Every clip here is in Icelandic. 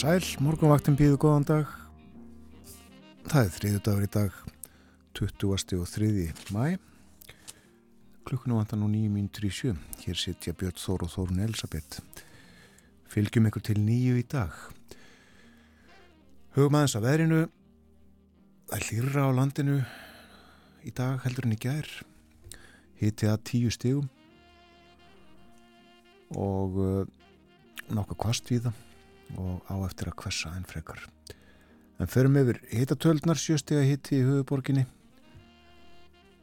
sæl, morgunvaktin býðu góðan dag. Það er þriðu dagur í dag, 20. og 3. mæ. Klukkunum vantar nú 9.37. Hér sittja Björn Þór og Þórun Elisabeth. Fylgjum ykkur til nýju í dag. Hugum aðeins að verinu. Það hlýra á landinu í dag heldur en í gær. Hitti að tíu stígum og uh, nokkuð kvast við það og á eftir að kvessa en frekar. En förum yfir hittatöldnar sjöstega hitti í höfuborginni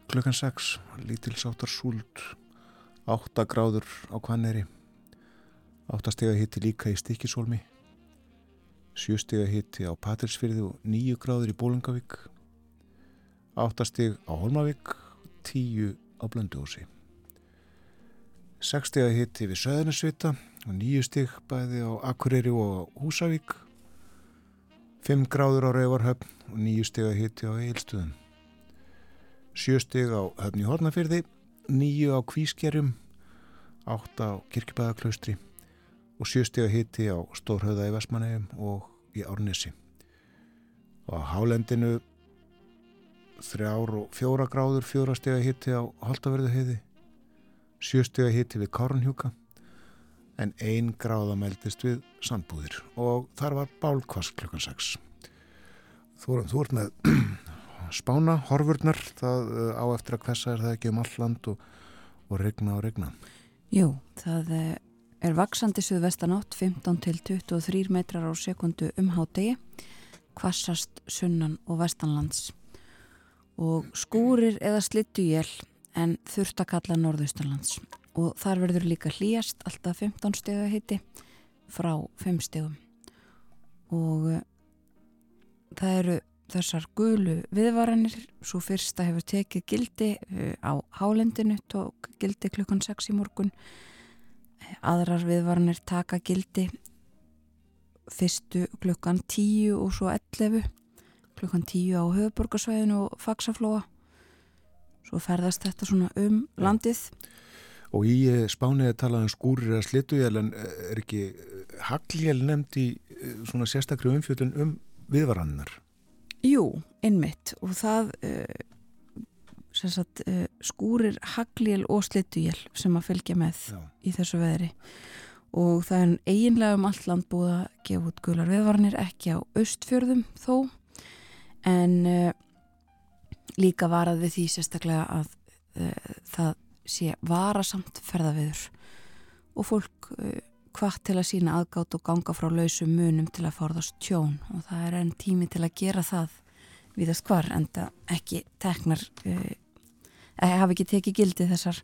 klukkan 6 lítilsáttar súld 8 gráður á Kvanneri 8 stega hitti líka í Stikisólmi 7 stega hitti á Patilsfyrði og 9 gráður í Bólingavík 8 steg á Holmavík 10 á Blönduósi. 6 stega hitti við Söðunarsvita 9 steg bæði á Akureyri og Húsavík. 5 gráður á Rauvarhöfn og 9 steg að hitti á Eilstöðum 7 steg á Höfni Hornafyrði 9 á Kvískerjum 8 á Kirkibæðaklaustri og 7 steg að hitti á Stórhauða í Vestmanægum og í Árnesi. Og á Hálendinu 3 og 4 gráður 4 steg að hitti á Haldaverðuheiði 7 steg að hitti við Kárnhjúka en ein gráða meldist við sandbúðir. Og þar var bálkvast klukkan 6 þú, þú ert með spána, horfurnar það uh, á eftir að hvessa er það ekki um all land og, og regna og regna Jú, það eh, er vaksandi suðvestanátt 15 til 23 metrar á sekundu um hádegi kvassast sunnan og vestanlands. Og skúrir eða slittu jél en þurft að kalla norðaustanlands og þar verður líka hlýjast alltaf 15 steg að hitti frá 5 stegum og uh, það eru þessar gulu viðvaranir. Svo fyrsta hefur tekið gildi uh, á hálendinu tók gildi klukkan 6 í morgun. Aðrar viðvaranir taka gildi fyrstu klukkan 10 og svo 11 klukkan 10 á höfuborgarsvæðinu og faksaflóa svo ferðast þetta svona um landið og í eh, spániði talaðum skúrir að slituðjæl en eh, er ekki eh, hagljæl nefnd í svona sérstakri umfjöldun um viðvarannar Jú, innmitt og það sagt, skúrir hagljæl og slituðjæl sem að fylgja með Já. í þessu veðri. Og það er eiginlega um allt land búið að gefa út gular viðvaranir ekki á austfjörðum þó. En líka varað við því sérstaklega að það sé varasamt ferðaviður og fólk hvart til að sína aðgátt og ganga frá lausum munum til að forðast tjón. Og það er enn tími til að gera það viðast hvar en það ekki teknar uh, hafi ekki tekið gildi þessar,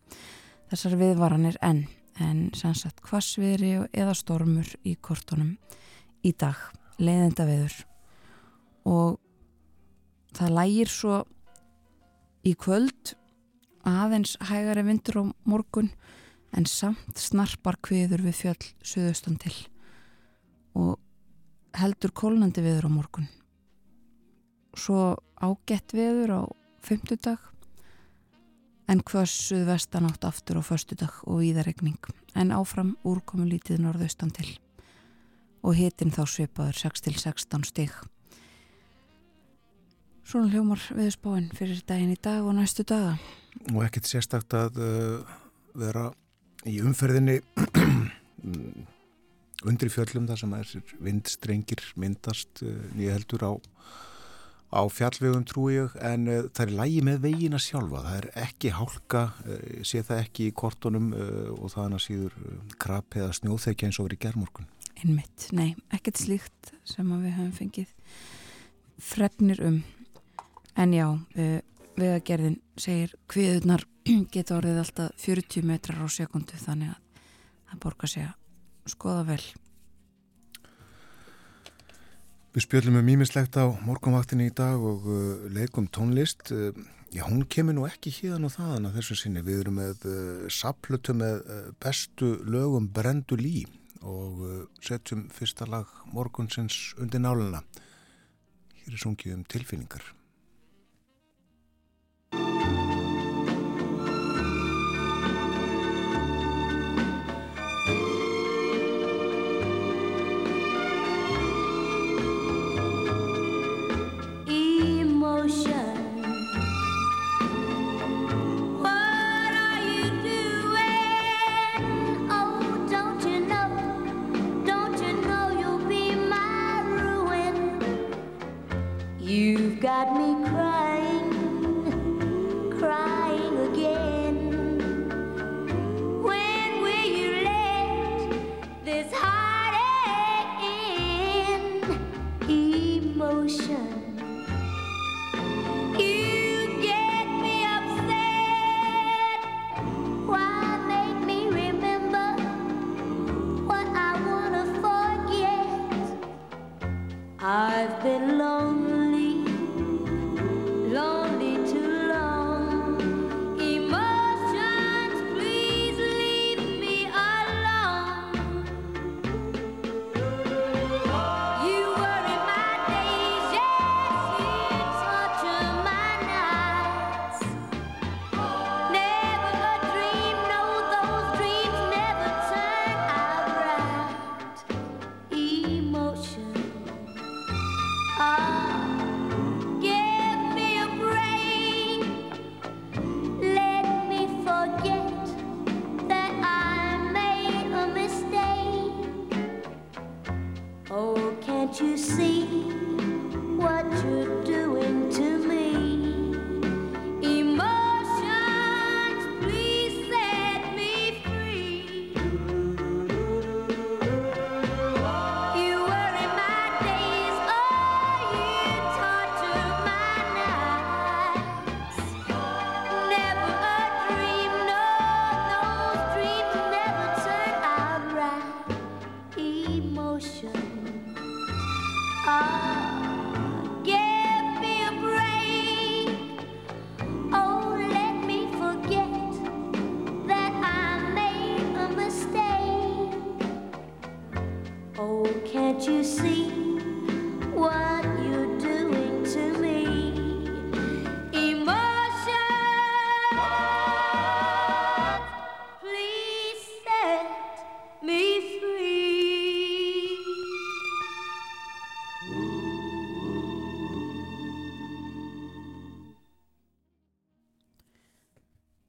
þessar viðvaranir enn. En sannsagt hvasveri eða stormur í kortunum í dag, leiðenda viður og það lægir svo í kvöld aðeins hægari vindur á morgun en samt snarpar kviður við fjöll suðaustan til og heldur kólnandi viður á morgun. Svo ágætt viður á fymtudag en hvössuð vestan átt aftur á förstudag og íðaregning en áfram úrkomu lítið norðaustan til og hitin þá svipaður 6-16 stig Svona hljómar viðspáinn fyrir daginn í dag og næstu daga? Og ekkert sérstakt að uh, vera í umferðinni undri fjöllum þar sem er vindstrengir myndast uh, nýja heldur á, á fjallvegum trúi ég. En uh, það er lægi með vegina sjálfa. Það er ekki hálka, sé það ekki í kortunum og það er að síður krap eða snjóþekja eins og verið gerðmorgun Einmitt, nei, ekkert slíkt sem við höfum fengið fregnir um en já, vegagerðin segir hviðunar geta orðið alltaf 40 metrar á sekundu þannig að það borgar sig að skoða vel. Við spjöldum um mýmislegt á morgunvaktinni í dag og uh, leikum tónlist. Uh, já, hún kemur nú ekki híðan og þaðan að þessu sinni, við erum með uh, saplutu með bestu lögum Brendu Lí og setjum fyrsta lag morgunsins undir náluna hér er sungið um tilfinningar got me crying, crying again. When will you let this heartache in? Emotion. You get me upset. Why make me remember what I wanna forget? I've been lonely.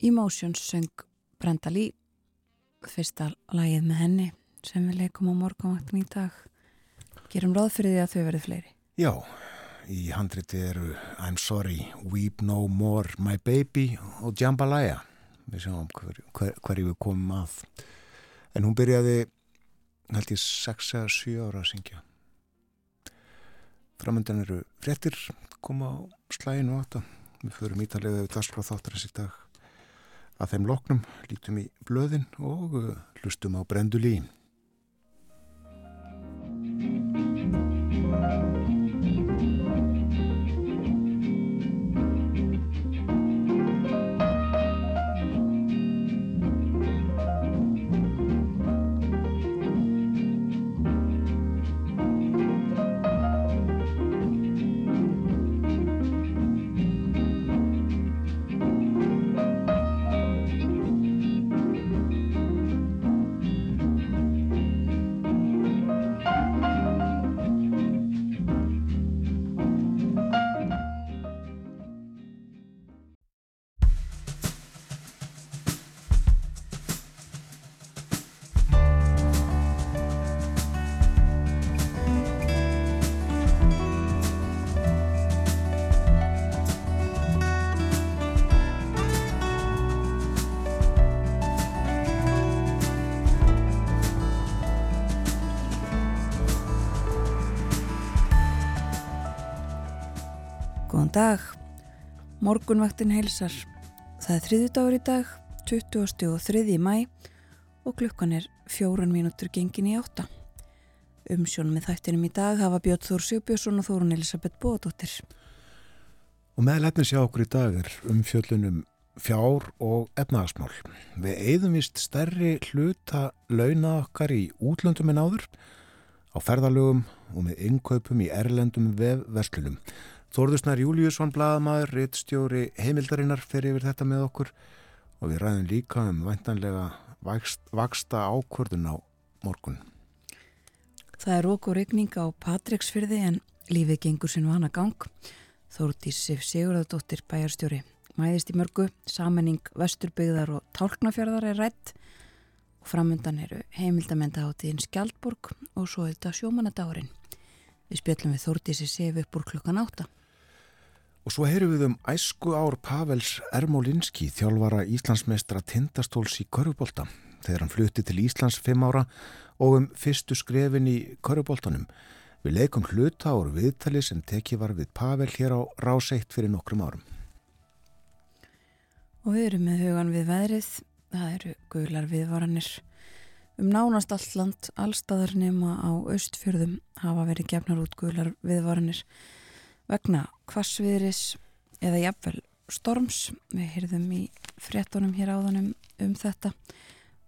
Emotions söng Brenda Lee fyrsta lagið með henni sem við leikum á morgunvaktin í dag. Gerum ráð fyrir því að þau verið fleiri. Já, í handriti eru I'm sorry, weep no more my baby og Jambalaya. Við sjáum hver, hver, hverju við komum að. En hún byrjaði held ég 6-7 ára að syngja. Framöndan eru frettir koma á slæginu og þetta við förum ítalega við dasgráð þáttar þessi dag að þeim loknum lítum í blöðin og uh, hlustum á brendulín dag. Morgunvaktin heilsar. Það er þriði dagur í dag, 20. og þriði mæ og klukkan er fjórun mínútur gengin í átta. Umsjónum með þættinum í dag hafa Björn Þór Sjóbjörnsson og Þórun Elisabeth Bóðdóttir. Og meðlætnum sjá okkur í dag er umfjöllunum fjár og efnagasmál. Við eigðum vist stærri hluta launa okkar í útlöndum en áður á ferðalögum og með innkaupum í erlendum vefverslunum. Þórðusnar Júliusson, bladamæður, rittstjóri heimildarinnar fer yfir þetta með okkur og við ræðum líka um væntanlega vaksta ákvörðun á morgun. Það er okkur regning á Patricksfyrði en lífið gengur sinn vana gang. Þórtís Sigurðardóttir bæjarstjóri. Mæðist í mörgu, samening Vesturbyggðar og Tálknafjörðar er rætt og framöndan eru heimildamenda átíðin Skjaldborg og svo þetta sjómanadárin. Við spjöllum við Þórtísi Sif upp úr klukkan átta. Og svo heyru við um æsku ár Pavels Ermolinski, þjálfara Íslandsmeistra tindastóls í Körubólta, þegar hann flutti til Íslands fimm ára og um fyrstu skrefin í Körubóltanum. Við leikum hluta áru viðtali sem teki var við Pavel hér á ráseitt fyrir nokkrum árum. Og við erum með hugan við veðrið, það eru guðlar viðvaranir. Um nánast allt land, allstaðar nema á austfjörðum hafa verið gefnar út guðlar viðvaranir vegna kvassviðris eða jafnvel storms. Við heyrðum í frettunum hér áðanum um þetta.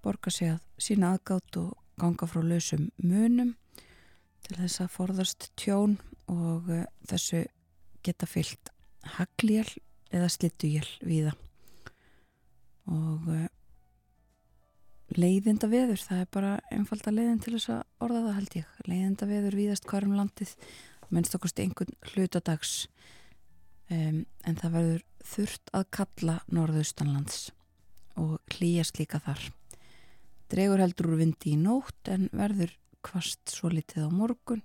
Borga sig að sína aðgátt og ganga frá lausum munum til þess að forðast tjón og uh, þessu geta fyllt hagljél eða slittugjél viða. Og uh, leiðinda veður, það er bara einfalda leiðin til þess að orða það held ég. Leiðinda veður viðast hverjum landið minnst okkurst einhvern hlutadags um, en það verður þurft að kalla norðaustanlands og hlýjast líka þar. Dregur heldur úr vindi í nótt en verður kvast svo litið á morgun.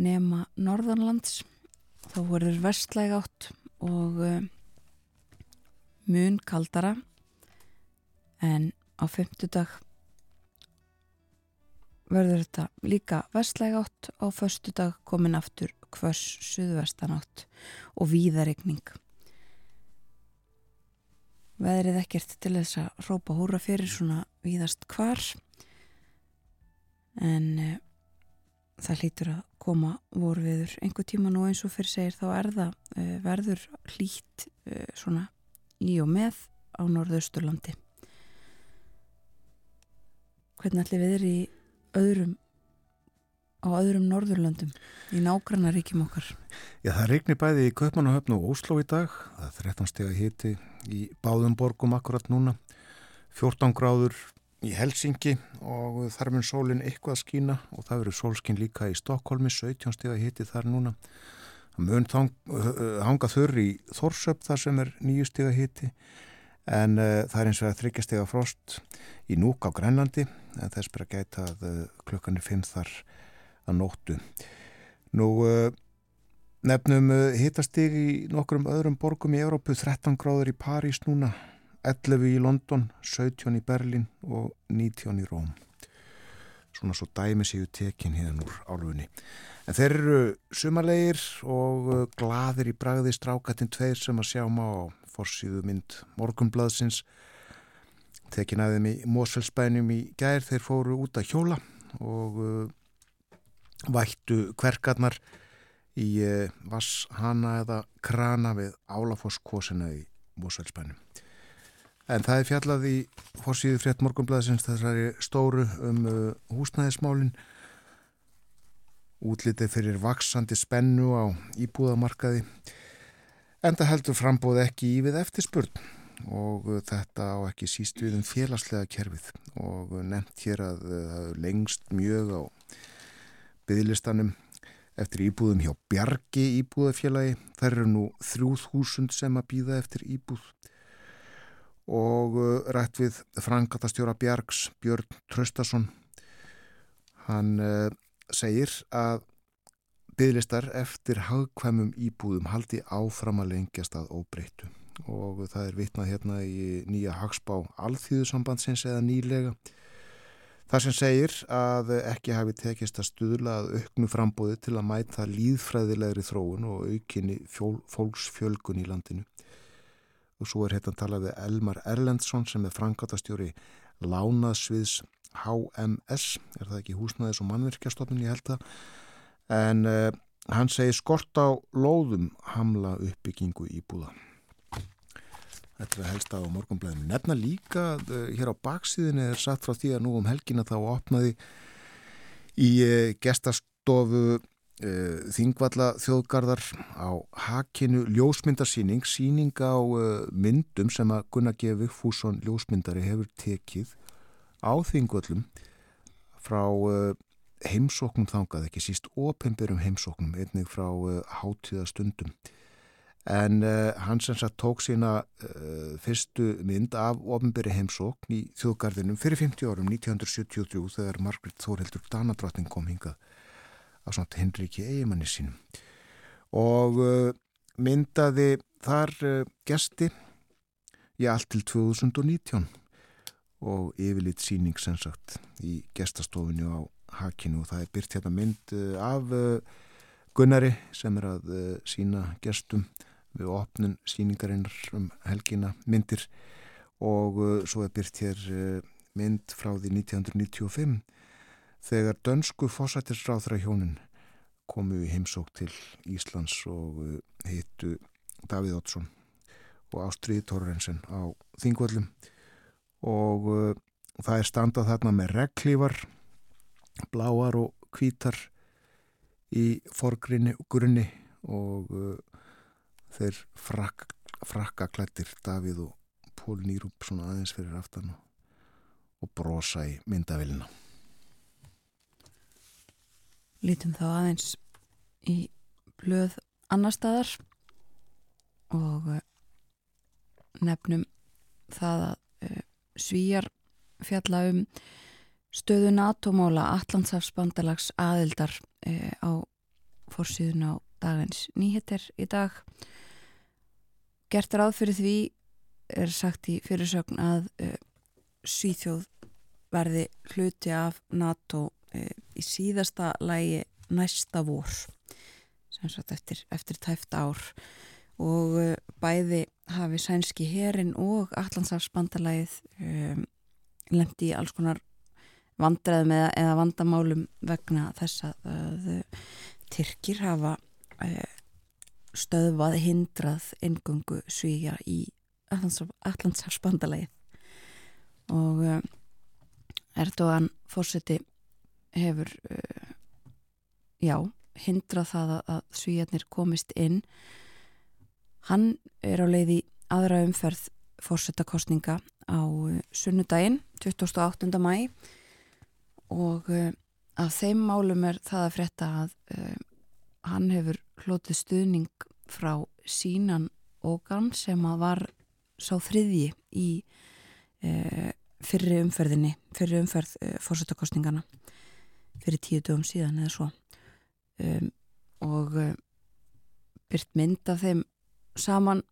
Nema norðanlands þá verður vestlæg átt og um, mun kaldara en á femtudag verður þetta líka vestlæg átt á förstu dag komin aftur hvers suðvestanátt og víðaregning. Veðrið ekkert til þess að rópa húra fyrir svona víðast hvar en e, það hlýtur að koma vorfiður einhver tíma nú eins og fyrir segir þá er það e, verður hlýtt e, svona í og með á norðausturlandi. Hvernig allir við erum í öðrum á öðrum norðurlöndum í nágrannaríkjum okkar. Já, það regnir bæði í Kaupmannahöfn og Óslo í dag það er 13 steg að hiti í báðum borgum akkurat núna 14 gráður í Helsingi og þar mun sólinn eitthvað að skína og það verður sólskinn líka í Stokkólmi 17 steg að hiti þar núna. Það mun hanga þurr í Þórsöp þar sem er nýju steg að hiti en uh, það er eins og að þryggjastega frost í núk á Grænlandi en þess bara gæta að uh, klukkan er 5 þar að nóttu. Nú uh, nefnum hitastig í nokkrum öðrum borgum í Európu 13 gráður í París núna 11 í London 17 í Berlin og 19 í Róm. Svona svo dæmi séu tekin hérna úr álfunni. En þeir eru sumarleir og gladir í bragði strákatinn tveir sem að sjá má á forsýðu mynd morgumbladsins tekin aðeim í Mosfellsbænum í gær þeir fóru út að hjóla og uh, vættu kverkarnar í uh, vasshana eða krana við Álafosskosina í Mosfellsbænum. En það er fjallað í forsýðu frétt morgumbladsins þessari stóru um uh, húsnæðismálin. Útlitið fyrir vaksandi spennu á íbúðamarkaði Enda heldur frambóð ekki í við eftirspurn og þetta á ekki síst við um félagslega kerfið og nefnt hér að það lengst mjög á byggðlistanum eftir íbúðum hjá Bjargi íbúðafélagi. Það eru nú þrjúð húsund sem að býða eftir íbúð og rætt við frangatastjóra Bjargs, Björn Tröstason. Hann uh, segir að bygglistar eftir hagkvæmum íbúðum haldi áfram að lengjast að óbreyttu og það er vitnað hérna í nýja hagspá alþýðusambandsins eða nýlega. Það sem segir að ekki hafi tekist að stuðla að auknu frambóði til að mæta líðfræðilegri þróun og aukinni fólksfjölgun í landinu. Og svo er hérna talað við Elmar Erlendsson sem er frangatastjóri Lánaðsviðs HMS, er það ekki húsnaðis og mannverkjastofnun ég held að en uh, hann segir skort á lóðum hamla uppbyggingu íbúða. Þetta er helst á morgunblæðinu. Nefna líka, uh, hér á baksíðinu er satt frá því að nú um helgina þá opnaði í uh, gestastofu Þingvalla þjóðgarðar á hakinu ljósmyndarsýning, síning á myndum sem að Gunnar G. Vigfússon ljósmyndari hefur tekið á Þingvallum frá heimsóknum þangað, ekki síst ópemberum heimsóknum, einnig frá uh, hátíðastundum. En uh, hann sem sagt tók sína uh, fyrstu mynd af ópemberi heimsókn í þjóðgarðinum fyrir 50 árum, 1973, þegar Margrit Þórheldur Danadrottning kom hingað á svona Henriki Eimanni sínum. Og myndaði þar gesti í allt til 2019 og yfirleitt síning sem sagt í gestastofinu á hakinu. Og það er byrt hérna mynd eh, af eh, Gunnari sem er að eh, sína gestum við opnun síningarinnar um helgina myndir. Og svo er byrt hér mynd frá því 1995 þegar dönsku fósættisráðra hjónin komu í heimsók til Íslands og hittu Davíð Ótsson og Ástriði Torrensen á Þingvöllum. Og það er standað þarna með reglívar bláar og kvítar í forgrinni og grunni og uh, þeir frak, frakka klættir Davíð og Pól Nýrup svona aðeins fyrir aftan og brosa í myndavilina Lítum þá aðeins í blöð annar staðar og uh, nefnum það að uh, svíjar fjalla um stöðu NATO-mála Allandsafsbandalags aðildar e, á fórsíðun á dagins nýheter í dag. Gert ráð fyrir því er sagt í fyrirsögn að e, Svíþjóð verði hluti af NATO e, í síðasta lægi næsta vor sem sagt eftir, eftir tæft ár. Og e, bæði hafi sænski herin og Allandsafsbandalagið lendi í alls konar vandræðum eða, eða vandamálum vegna þess að, að Tyrkir hafa uh, stöðvað hindrað engöngu svíja í Allandshafsbandalagið og uh, Erdogan fórseti hefur uh, já, hindrað það að, að svíjarnir komist inn hann er á leiði aðra umferð fórsetakostninga á sunnudaginn 28. mæ og uh, af þeim málum er það að frétta að uh, hann hefur hlotið stuðning frá sínan Ógan sem að var sá þriðji í uh, fyrri umferðinni fyrri umferð fórsettakostningana fyrir tíu dögum síðan eða svo. Um, og byrt mynd af þeim saman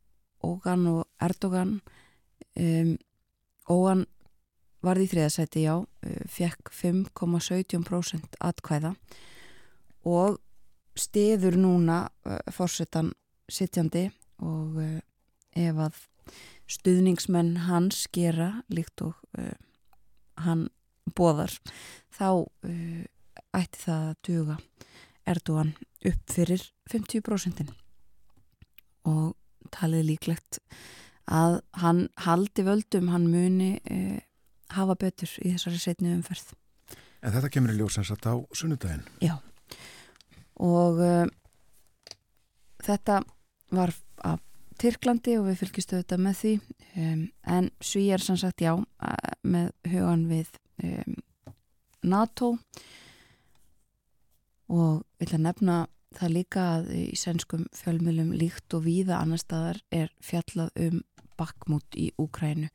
Ógan og Erdogan. Um, Ógan varði í þriðasæti já fekk 5,17% atkvæða og stiður núna fórsetan sittjandi og ef að stuðningsmenn hans gera líkt og uh, hann bóðar þá uh, ætti það að duga Erdogan upp fyrir 50% og talið líklegt að hann haldi völdum, hann muni uh, hafa betur í þessari setni umferð. En þetta kemur í ljósans að á sunnudaginn? Já, og þetta var að Tyrklandi og við fylgjistu þetta með því um, en sví er sann sagt já með hugan við um, NATO og vil að nefna það líka að í sænskum fjölmjölum líkt og víða annar staðar er fjallað um bakmút í Úkrænu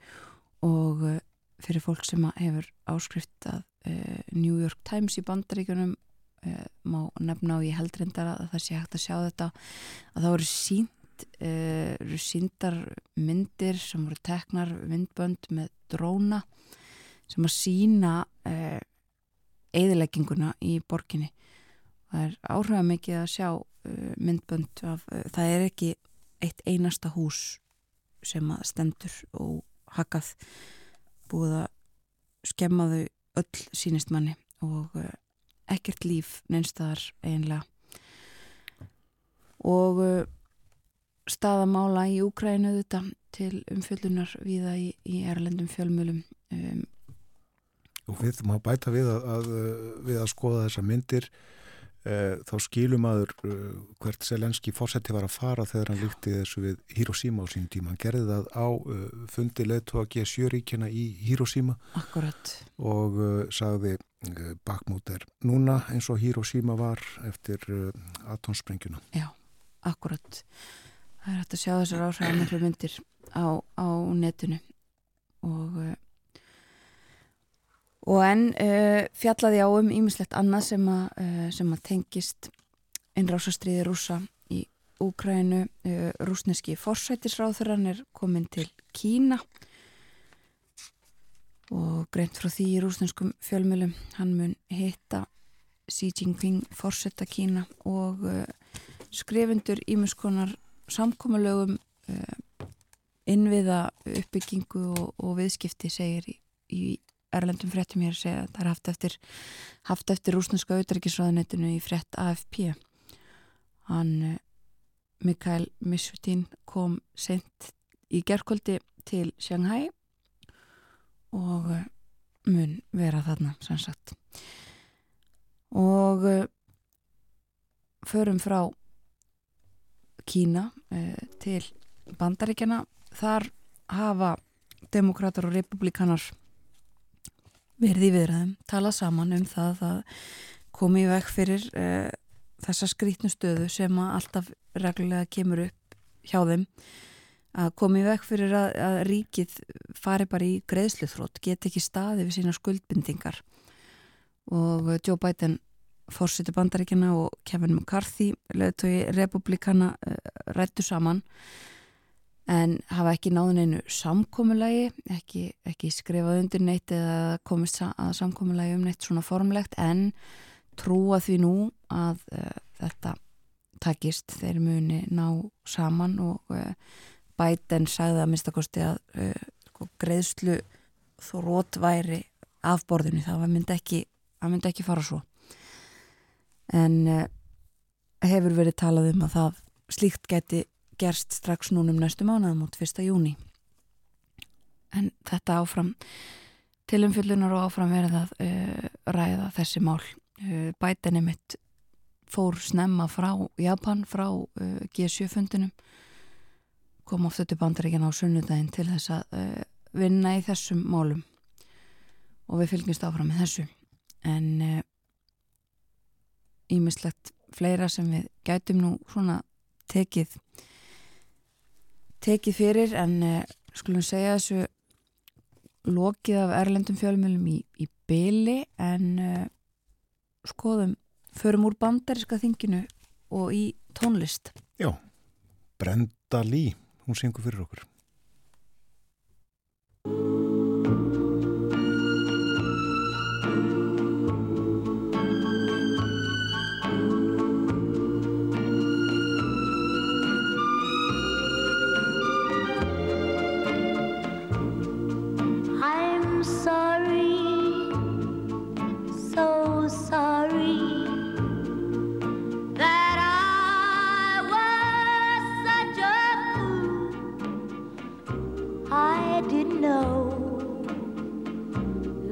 og uh, fyrir fólk sem hefur áskrift að uh, New York Times í bandaríkunum uh, má nefna og ég heldrindar að það sé hægt að sjá þetta að það voru sínt uh, eru síndar myndir sem voru teknar myndbönd með dróna sem að sína eðilegginguna í borginni. Það er áhrifða mikið að sjá myndbönd af, það er ekki eitt einasta hús sem að stendur og hakað búið að skemma þau öll sínist manni og ekkert líf neinstadar einlega og staðamála í Úkrænu þetta til umfjöldunar viða í, í erlendum fjölmjölum um, og við má bæta við að, að, við að skoða þessa myndir þá skilum aður uh, hvert Selenski fósetti var að fara þegar hann líkti þessu við Hiroshima á sín tíma, hann gerði það á uh, fundi leðtóa G7-ríkjana í Hiroshima Akkurat. og sagði bakmút er núna eins og Hiroshima var eftir atomsprengjuna Já, akkurat. Það er hægt að sjá þessar áhrifar miklu myndir á, á netinu og og enn uh, fjallaði á um ímislegt annað sem að, uh, sem að tengist innrásastriði rúsa í Úkrænu rúsneski forsætisráþurann er komin til Kína og greint frá því í rúsneskum fjölmjölum hann mun hitta Xi Jinping forsetta Kína og skrifundur ímiskonar samkómalögum uh, innviða uppbyggingu og, og viðskipti segir í, í Erlendum fréttum hér segja að það er haft eftir haft eftir rúsneska auðverkisraðanettinu í frétt AFP hann uh, Mikael Mishutin kom sent í gerðkvöldi til Shanghai og uh, mun vera þarna sannsagt og förum frá Kína til bandaríkjana þar hafa demokrater og republikanar verði í viðræðum, tala saman um það að komi í vekk fyrir uh, þessa skrítnu stöðu sem alltaf reglulega kemur upp hjá þeim. Að komi í vekk fyrir að, að ríkið fari bara í greiðsluþrótt, get ekki staði við sína skuldbindingar. Og Joe Biden fórsiti bandaríkjana og Kevin McCarthy leðtói republikana uh, eh, rættu saman en hafa ekki náðun einu samkómulagi, ekki, ekki skrifað undir neitt eða komist að samkómulagi um neitt svona formlegt en trúa því nú að uh, þetta takist. Þeir muni ná saman og uh, Biden sagði að minnstakosti að sko, greiðslu þrótt væri af borðinu, það myndi ekki, myndi ekki fara svo. En uh, hefur verið talað um að það slíkt geti gerst strax núnum næstu mánuðum út 1. júni en þetta áfram tilumfyllunar og áfram verið að uh, ræða þessi mál. Uh, bætinni mitt fór snemma frá Japan frá G7 fundinum. Kom ofta til bandaríkjana á sunnudaginn til þess að vinna í þessum málum. Og við fylgjumst áfram með þessu. En ímislegt fleira sem við gætum nú svona tekið tekið fyrir en uh, skulum segja þessu lokið af erlendum fjölmjölum í, í byli en uh, skoðum, förum úr bandariska þinginu og í tónlist. Já, Brenda Lee, hún syngur fyrir okkur.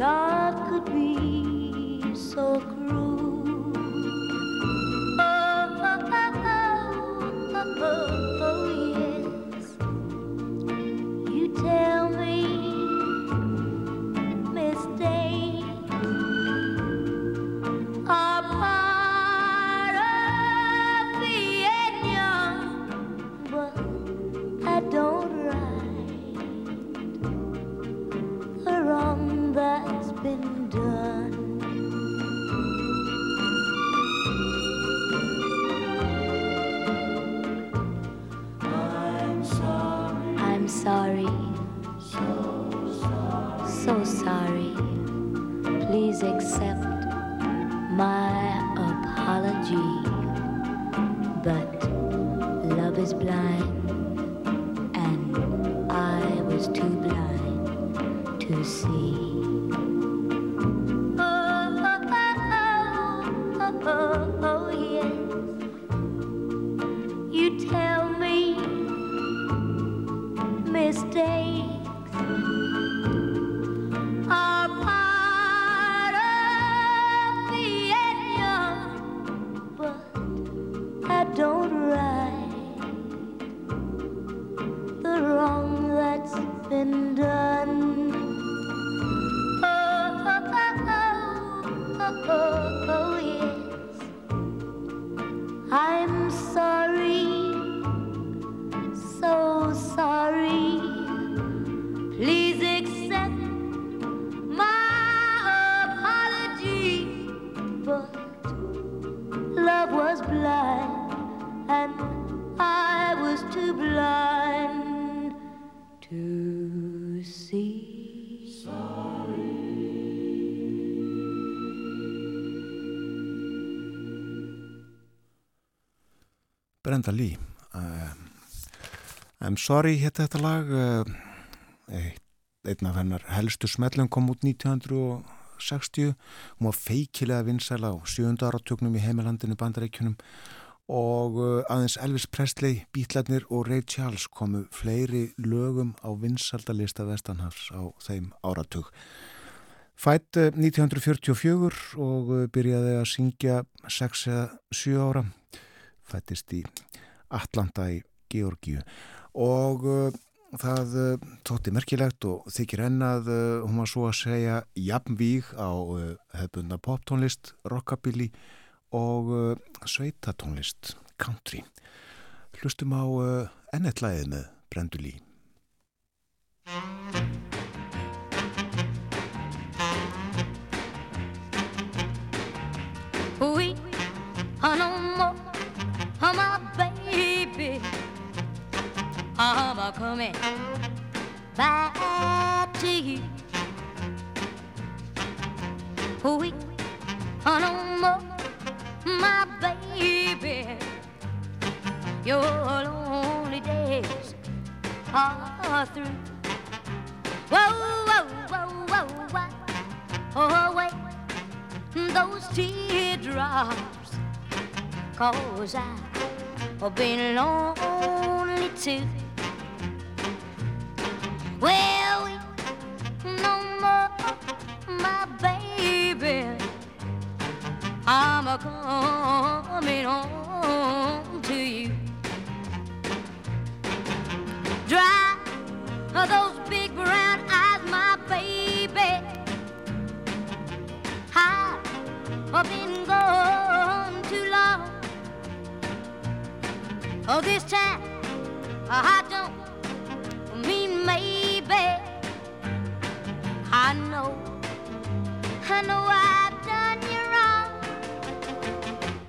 나 Brenda Lee uh, I'm Sorry hétt þetta lag uh, einn af hennar helstu smellum kom út 1960 hún var feikilega vinsæla á sjönda áratögnum í heimilandinu bandarækjunum og uh, aðeins Elvis Presley, Beatlarnir og Ray Charles komu fleiri lögum á vinsaldalista Vestanhafs á þeim áratug. Fætt 1944 og byrjaði að syngja 6-7 ára. Fættist í Atlanta í Georgíu. Og uh, það uh, tótti merkilegt og þykir hennað uh, hún var svo að segja jafnvíg á uh, hefbundna poptónlist, rockabilly og sveitatónlist, country. Hlustum á ennetlæðið með Brendulí I'm a coming back to you. We are no more, my baby. Your lonely days are through. Whoa, whoa, whoa, whoa, whoa. Oh, wait, those teardrops, cause I've been lonely too. Well, no more, my baby. I'm a coming home to you. Dry those big brown eyes, my baby. I've been gone too long. Oh, this time I don't mean maybe. know, I know I've done you wrong.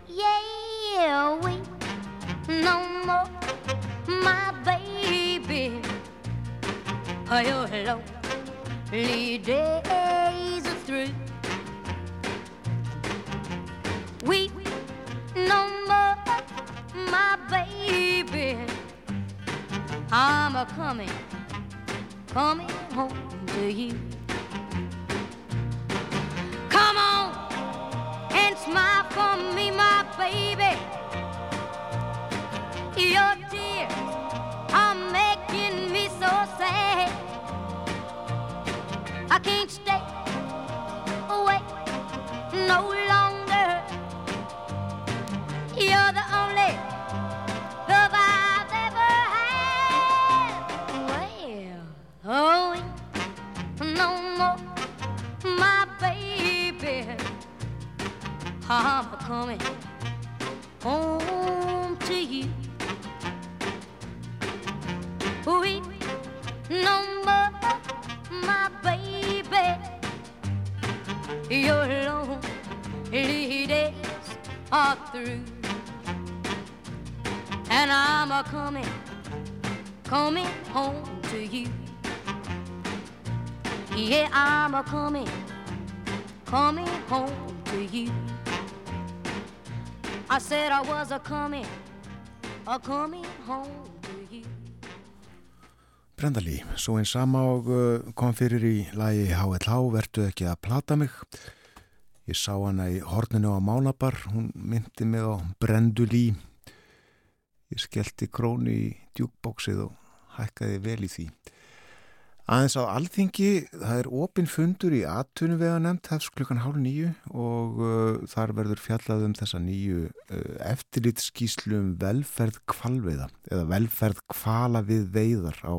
Yeah, we no more, my baby. Oh, Your lonely days are through. We no more, my baby. I'm a coming, coming home to you. Come on and smile for me, my baby. Your tears are making me so sad. I can't stay away no longer. Brendalí, svo einn sama og uh, kom fyrir í lagi HLH, vertu ekki að plata mig. Ég sá hana í horninu á Mánabar, hún myndi mig á Brendulí. Ég skellti krónu í djúkbóksið og hækkaði vel í því. Aðeins á alþingi, það er opin fundur í aðtunum við að nefnt hefst klukkan hálf nýju og uh, þar verður fjallað um þessa nýju uh, eftirlitskíslu um velferð kvalveiða eða velferð kvala við veiðar á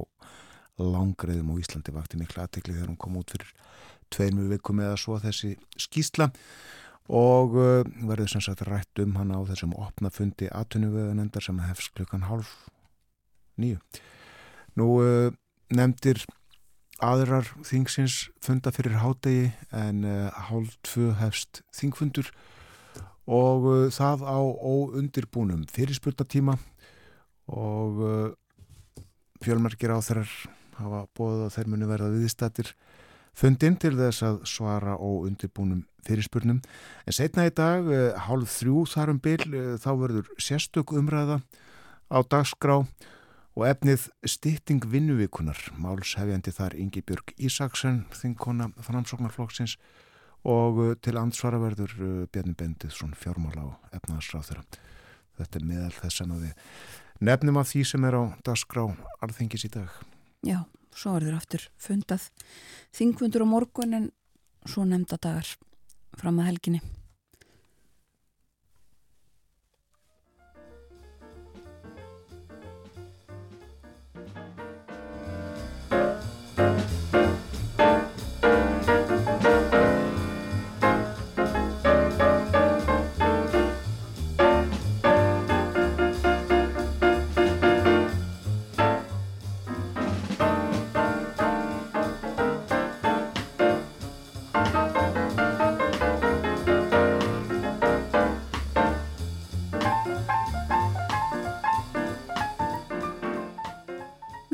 langreðum á Íslandi vakti miklu aðtekli þegar hún kom út fyrir tveimur vikum eða svo þessi skísla og uh, verður sem sagt rætt um hana á þessum opna fundi aðtunum við að nefndar sem hefst klukkan hálf nýju. Nú uh, nefndir aðrar þingsins funda fyrir hádegi en uh, hálf tvö hefst þingfundur. Og uh, það á óundirbúnum fyrirspurtatíma og uh, fjölmarkir á þeirrar hafa bóðið að þeir muni verða viðstættir fundin til þess að svara óundirbúnum fyrirspurnum. En setna í dag, hálf þrjú þar um byll, uh, þá verður sérstök umræða á dagskrá. og efnið stytting vinnuvíkunar málshefjandi þar Ingi Björg Ísaksen þingkona framsóknarflokksins og uh, til ansvara verður uh, Bjarni Bendithsson fjármála og efnaðsráð þeirra þetta er meðal þess að við nefnum af því sem er á dagskrá alþengis í dag Já, svo verður aftur fundað þingfundur á morgun en svo nefnda dagar fram að helginni.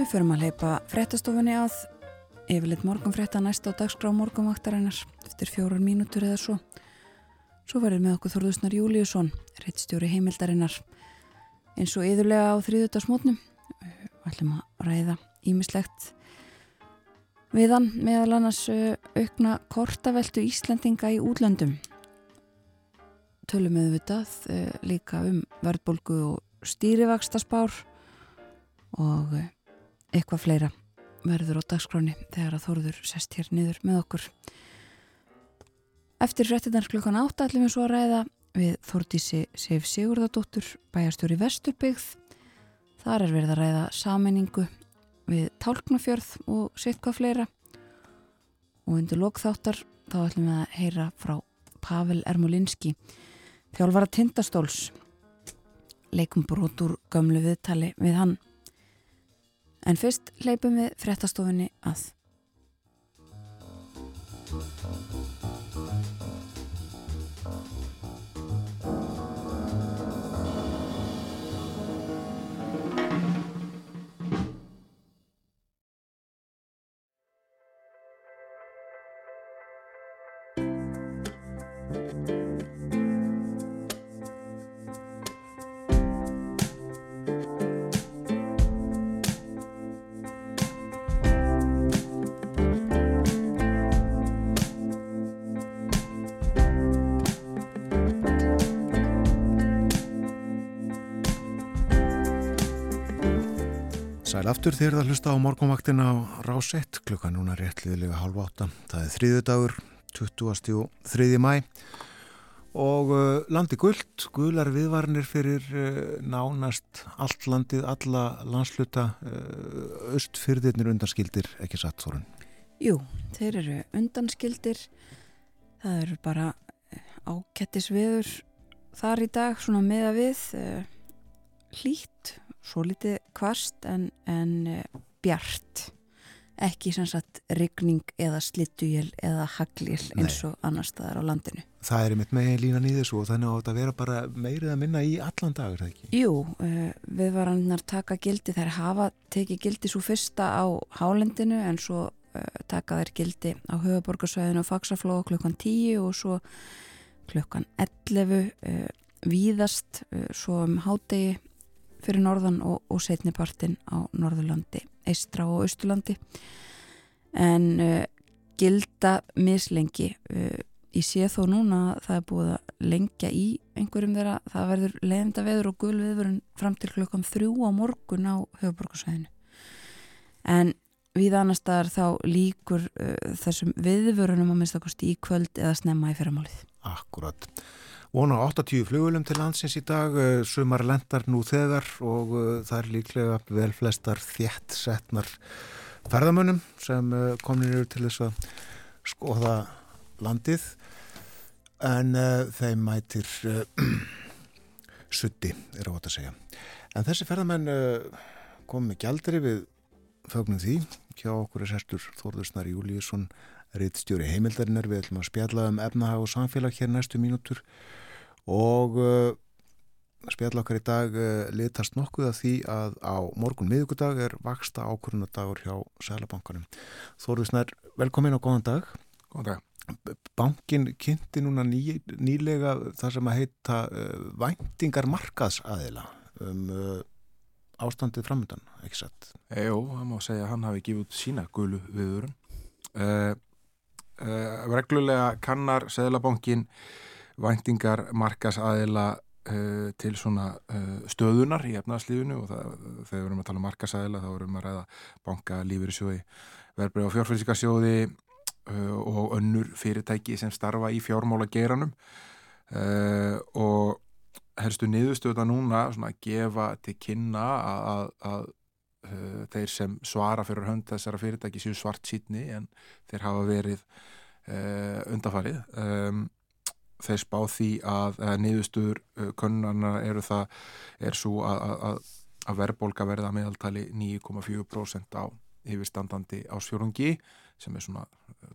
Förum að leipa fréttastofunni að yfirleitt morgunfrétta næst á dagskrá morgunvaktarinnar eftir fjórar mínútur eða svo. Svo verður með okkur Þorðusnar Júliusson, reittstjóri heimildarinnar. Eins og yðurlega á þriðutarsmótnum, við ætlum að ræða ímislegt við hann meðal annars uh, aukna kortaveltu Íslandinga í útlöndum. Tölum við vitað uh, líka um verðbólgu og stýrivakstaspár og uh, eitthvað fleira verður á dagskráni þegar að Þórður sest hér niður með okkur. Eftir fréttinnar klukkan átta ætlum við svo að ræða við Þórdísi Sif Sigurðardóttur, bæjarstjóri Vesturbyggð. Þar er verið að ræða sammenningu við Tálknafjörð og sitt hvað fleira. Og undir lokþáttar þá ætlum við að heyra frá Pavel Ermolinski, þjálfara tindastóls, leikum brotur gömlu viðtali við hann. En fyrst leipum við fréttastofunni að. Aftur þegar það hlusta á morgunvaktin á rás 1 klukka núna réttliðilega halv átta. Það er þriðu dagur, 20. og 3. mæ og uh, landi gullt, gular viðvarnir fyrir uh, nánast allt landið, alla landsluta, uh, östfyrðirnir undanskildir, ekki satt þorun? Jú, þeir eru undanskildir, það eru bara ákettis viður þar í dag, svona meða við, hlýtt svo litið kvast en, en uh, bjart ekki sem sagt rigning eða slittuél eða hagljél eins og annar staðar á landinu. Það er mitt megin línan í þessu og þannig að þetta vera bara meirið að minna í allan dag, það ekki? Jú, uh, við varannar taka gildi þær hafa tekið gildi svo fyrsta á hálendinu en svo uh, taka þær gildi á höfuborgarsvæðinu og faksaflóð klukkan 10 og svo klukkan 11 víðast svo um hádegi fyrir norðan og, og setnipartin á Norðurlandi, Eistra og Östurlandi en uh, gilda mislengi uh, ég sé þó núna að það er búið að lengja í einhverjum þeirra. Það verður leðenda veður og gul viðvörun fram til klokkan þrjú á morgun á höfuborgarsvæðinu en við annar staðar þá líkur uh, þessum viðvörunum að minnstakosti í kvöld eða snemma í fyrramálið. Akkurat Vona 80 flugulum til landsins í dag, eh, sumar lendar nú þegar og uh, það er líklega vel flestar þjætt setnar ferðamönnum sem uh, komin eru til þess að skoða landið en uh, þeim mætir sutti, er á að segja. En þessi ferðamenn kom með gjaldri við fögnum því, hjá okkur er sestur Þórðursnar Júliusson Rittstjóri heimildarinnar, við ætlum að spjalla um efnahag og samfélag hér næstu mínútur og uh, spjalla okkar í dag uh, litast nokkuð að því að á morgun miðugudag er vaksta ákvörunadagur hjá Sælabankanum. Þóruðsnær, velkomin og góðan dag. Góðan dag. Bankin kynnti núna ný, nýlega það sem að heita uh, væntingar markaðsaðila um ástandið framöndan, ekki satt? Jó, það má segja að hann hafi gefið út sína gulu viðurinn. Uh, reglulega kannar Seðlabankin væntingar markasaðila uh, til svona uh, stöðunar í efnaðslífunu og það, þegar við erum að tala um markasaðila þá erum við að ræða banka, lífyrirsjóði, verbreyð og fjárfyrsikarsjóði og önnur fyrirtæki sem starfa í fjármála geranum og helstu niðurstöða núna svona að gefa til kynna að, að uh, þeir sem svara fyrir hönd þessara fyrirtæki séu svart sítni en þeir hafa verið undafarið um, þeir spá því að niðurstur uh, könnarna eru það er svo að, að, að verðbólka verða meðaltali 9,4% á yfirstandandi ásfjórungi sem er svona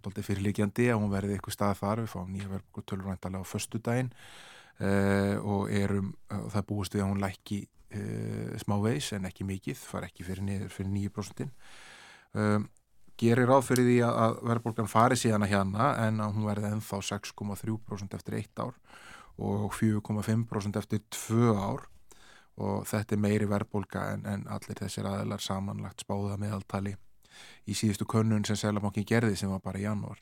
doldið fyrirlikjandi að hún verði eitthvað stað þar. Við fáum nýja verðbólku tölurvæntalega á förstu daginn og erum, það er búist við að hún lækki uh, smá veis en ekki mikið, far ekki fyrir niður fyrir 9% um, gerir ráð fyrir því að, verðbólgan fari síðan að hérna en að hún verði ennþá 6,3% eftir eitt ár og 4,5% eftir tvö ár. Og þetta er meiri verðbólga en, en allir þessir aðeinar samanlagt spáða meðaltali í síðustu könnun sem Sælabankin gerði sem var bara í janúar.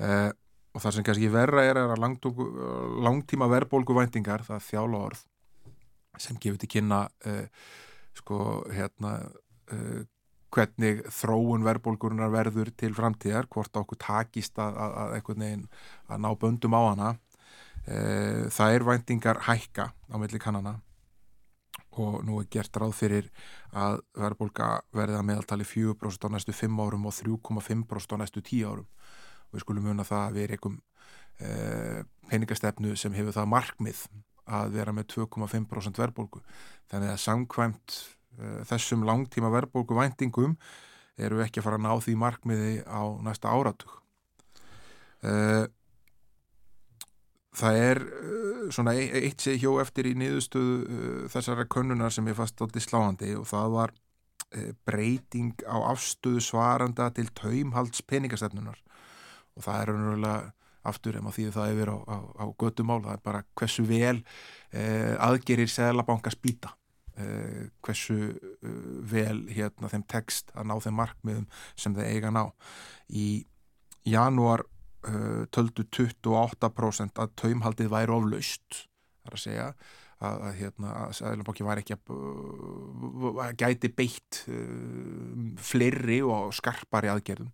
Uh, og það sem kannski verra er að langtíma verðbólgu væntingar, það þjála orð sem gefur til kynna uh, sko hérna uh, hvernig þróun verðbólgurinnar verður til framtíðar, hvort okkur takist að, að, eitthvað neginn að ná böndum á hana uh, það er væntingar hækka á milli kannana og nú er gert ráð fyrir að verðbólga verði að meðaltali 4% á næstu 5 árum og 3,5% á næstu 10 árum og við skulum muna það að við erum einhverjum peningastefnu sem hefur það markmið að vera með 2,5% verðbólgu. Þannig að samkvæmt þessum langtíma verðbólgu væntingum eru við ekki að fara að ná því markmiði á næsta áratug. uh, það er uh, svona e- eitt sé hjó eftir í niðurstöðu þessara könnunar sem ég fast átti sláandi og það var breyting á afstöðu svaranda til taumhalds peningastefnunar og það er raunverulega aftur ef maður þýðir það yfir á, á, á göttumál, það er bara hversu vel uh, aðgerir Sælabankars býta uh, hversu uh, vel hérna þeim text að ná þeim markmiðum sem þeir eiga að ná í janúar uh, töldu 28% að taumhaldið væri oflaust þar að segja að, að hérna að Sæðlabanki var ekki að uh, gæti beitt fleiri og skarpari aðgerðum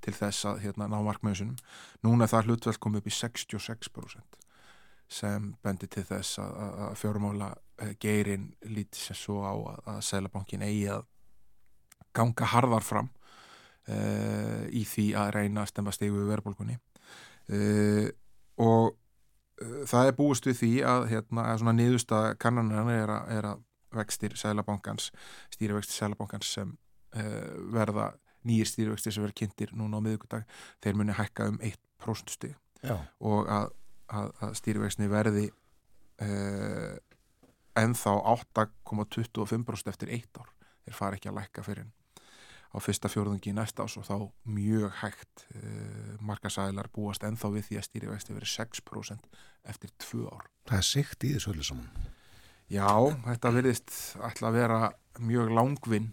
til þess að hérna ná markmiðusunum. Núna það hlutveld komið upp í 66% sem bendi til þess að, að fjórumála geirin lítið sem svo á að, að Sæðlabankin eigi að ganga harðar fram uh, í því að reyna að stemma stegu við verðbólkunni uh, og uh, það er búist við því að, hérna, svona niðursta kannanar er, er að vextir Sælabankans, stýrivextir Sælabankans sem verða nýjir stýrivextir sem verða kynntir núna á miðugudag, þeir muni hækka um 1% stig og að, að, að stýrivextinni verði ennþá 8,25% eftir eitt ár þeir fara ekki að lækka fyrir á fyrsta fjórðungi í næsta ás og þá mjög hægt uh, markasælar búast ennþá við því að stýrivexti verið 6% eftir tvö ár. Það er sikt í þessu öllu saman. Já, þetta verðist alltaf að vera mjög langvinn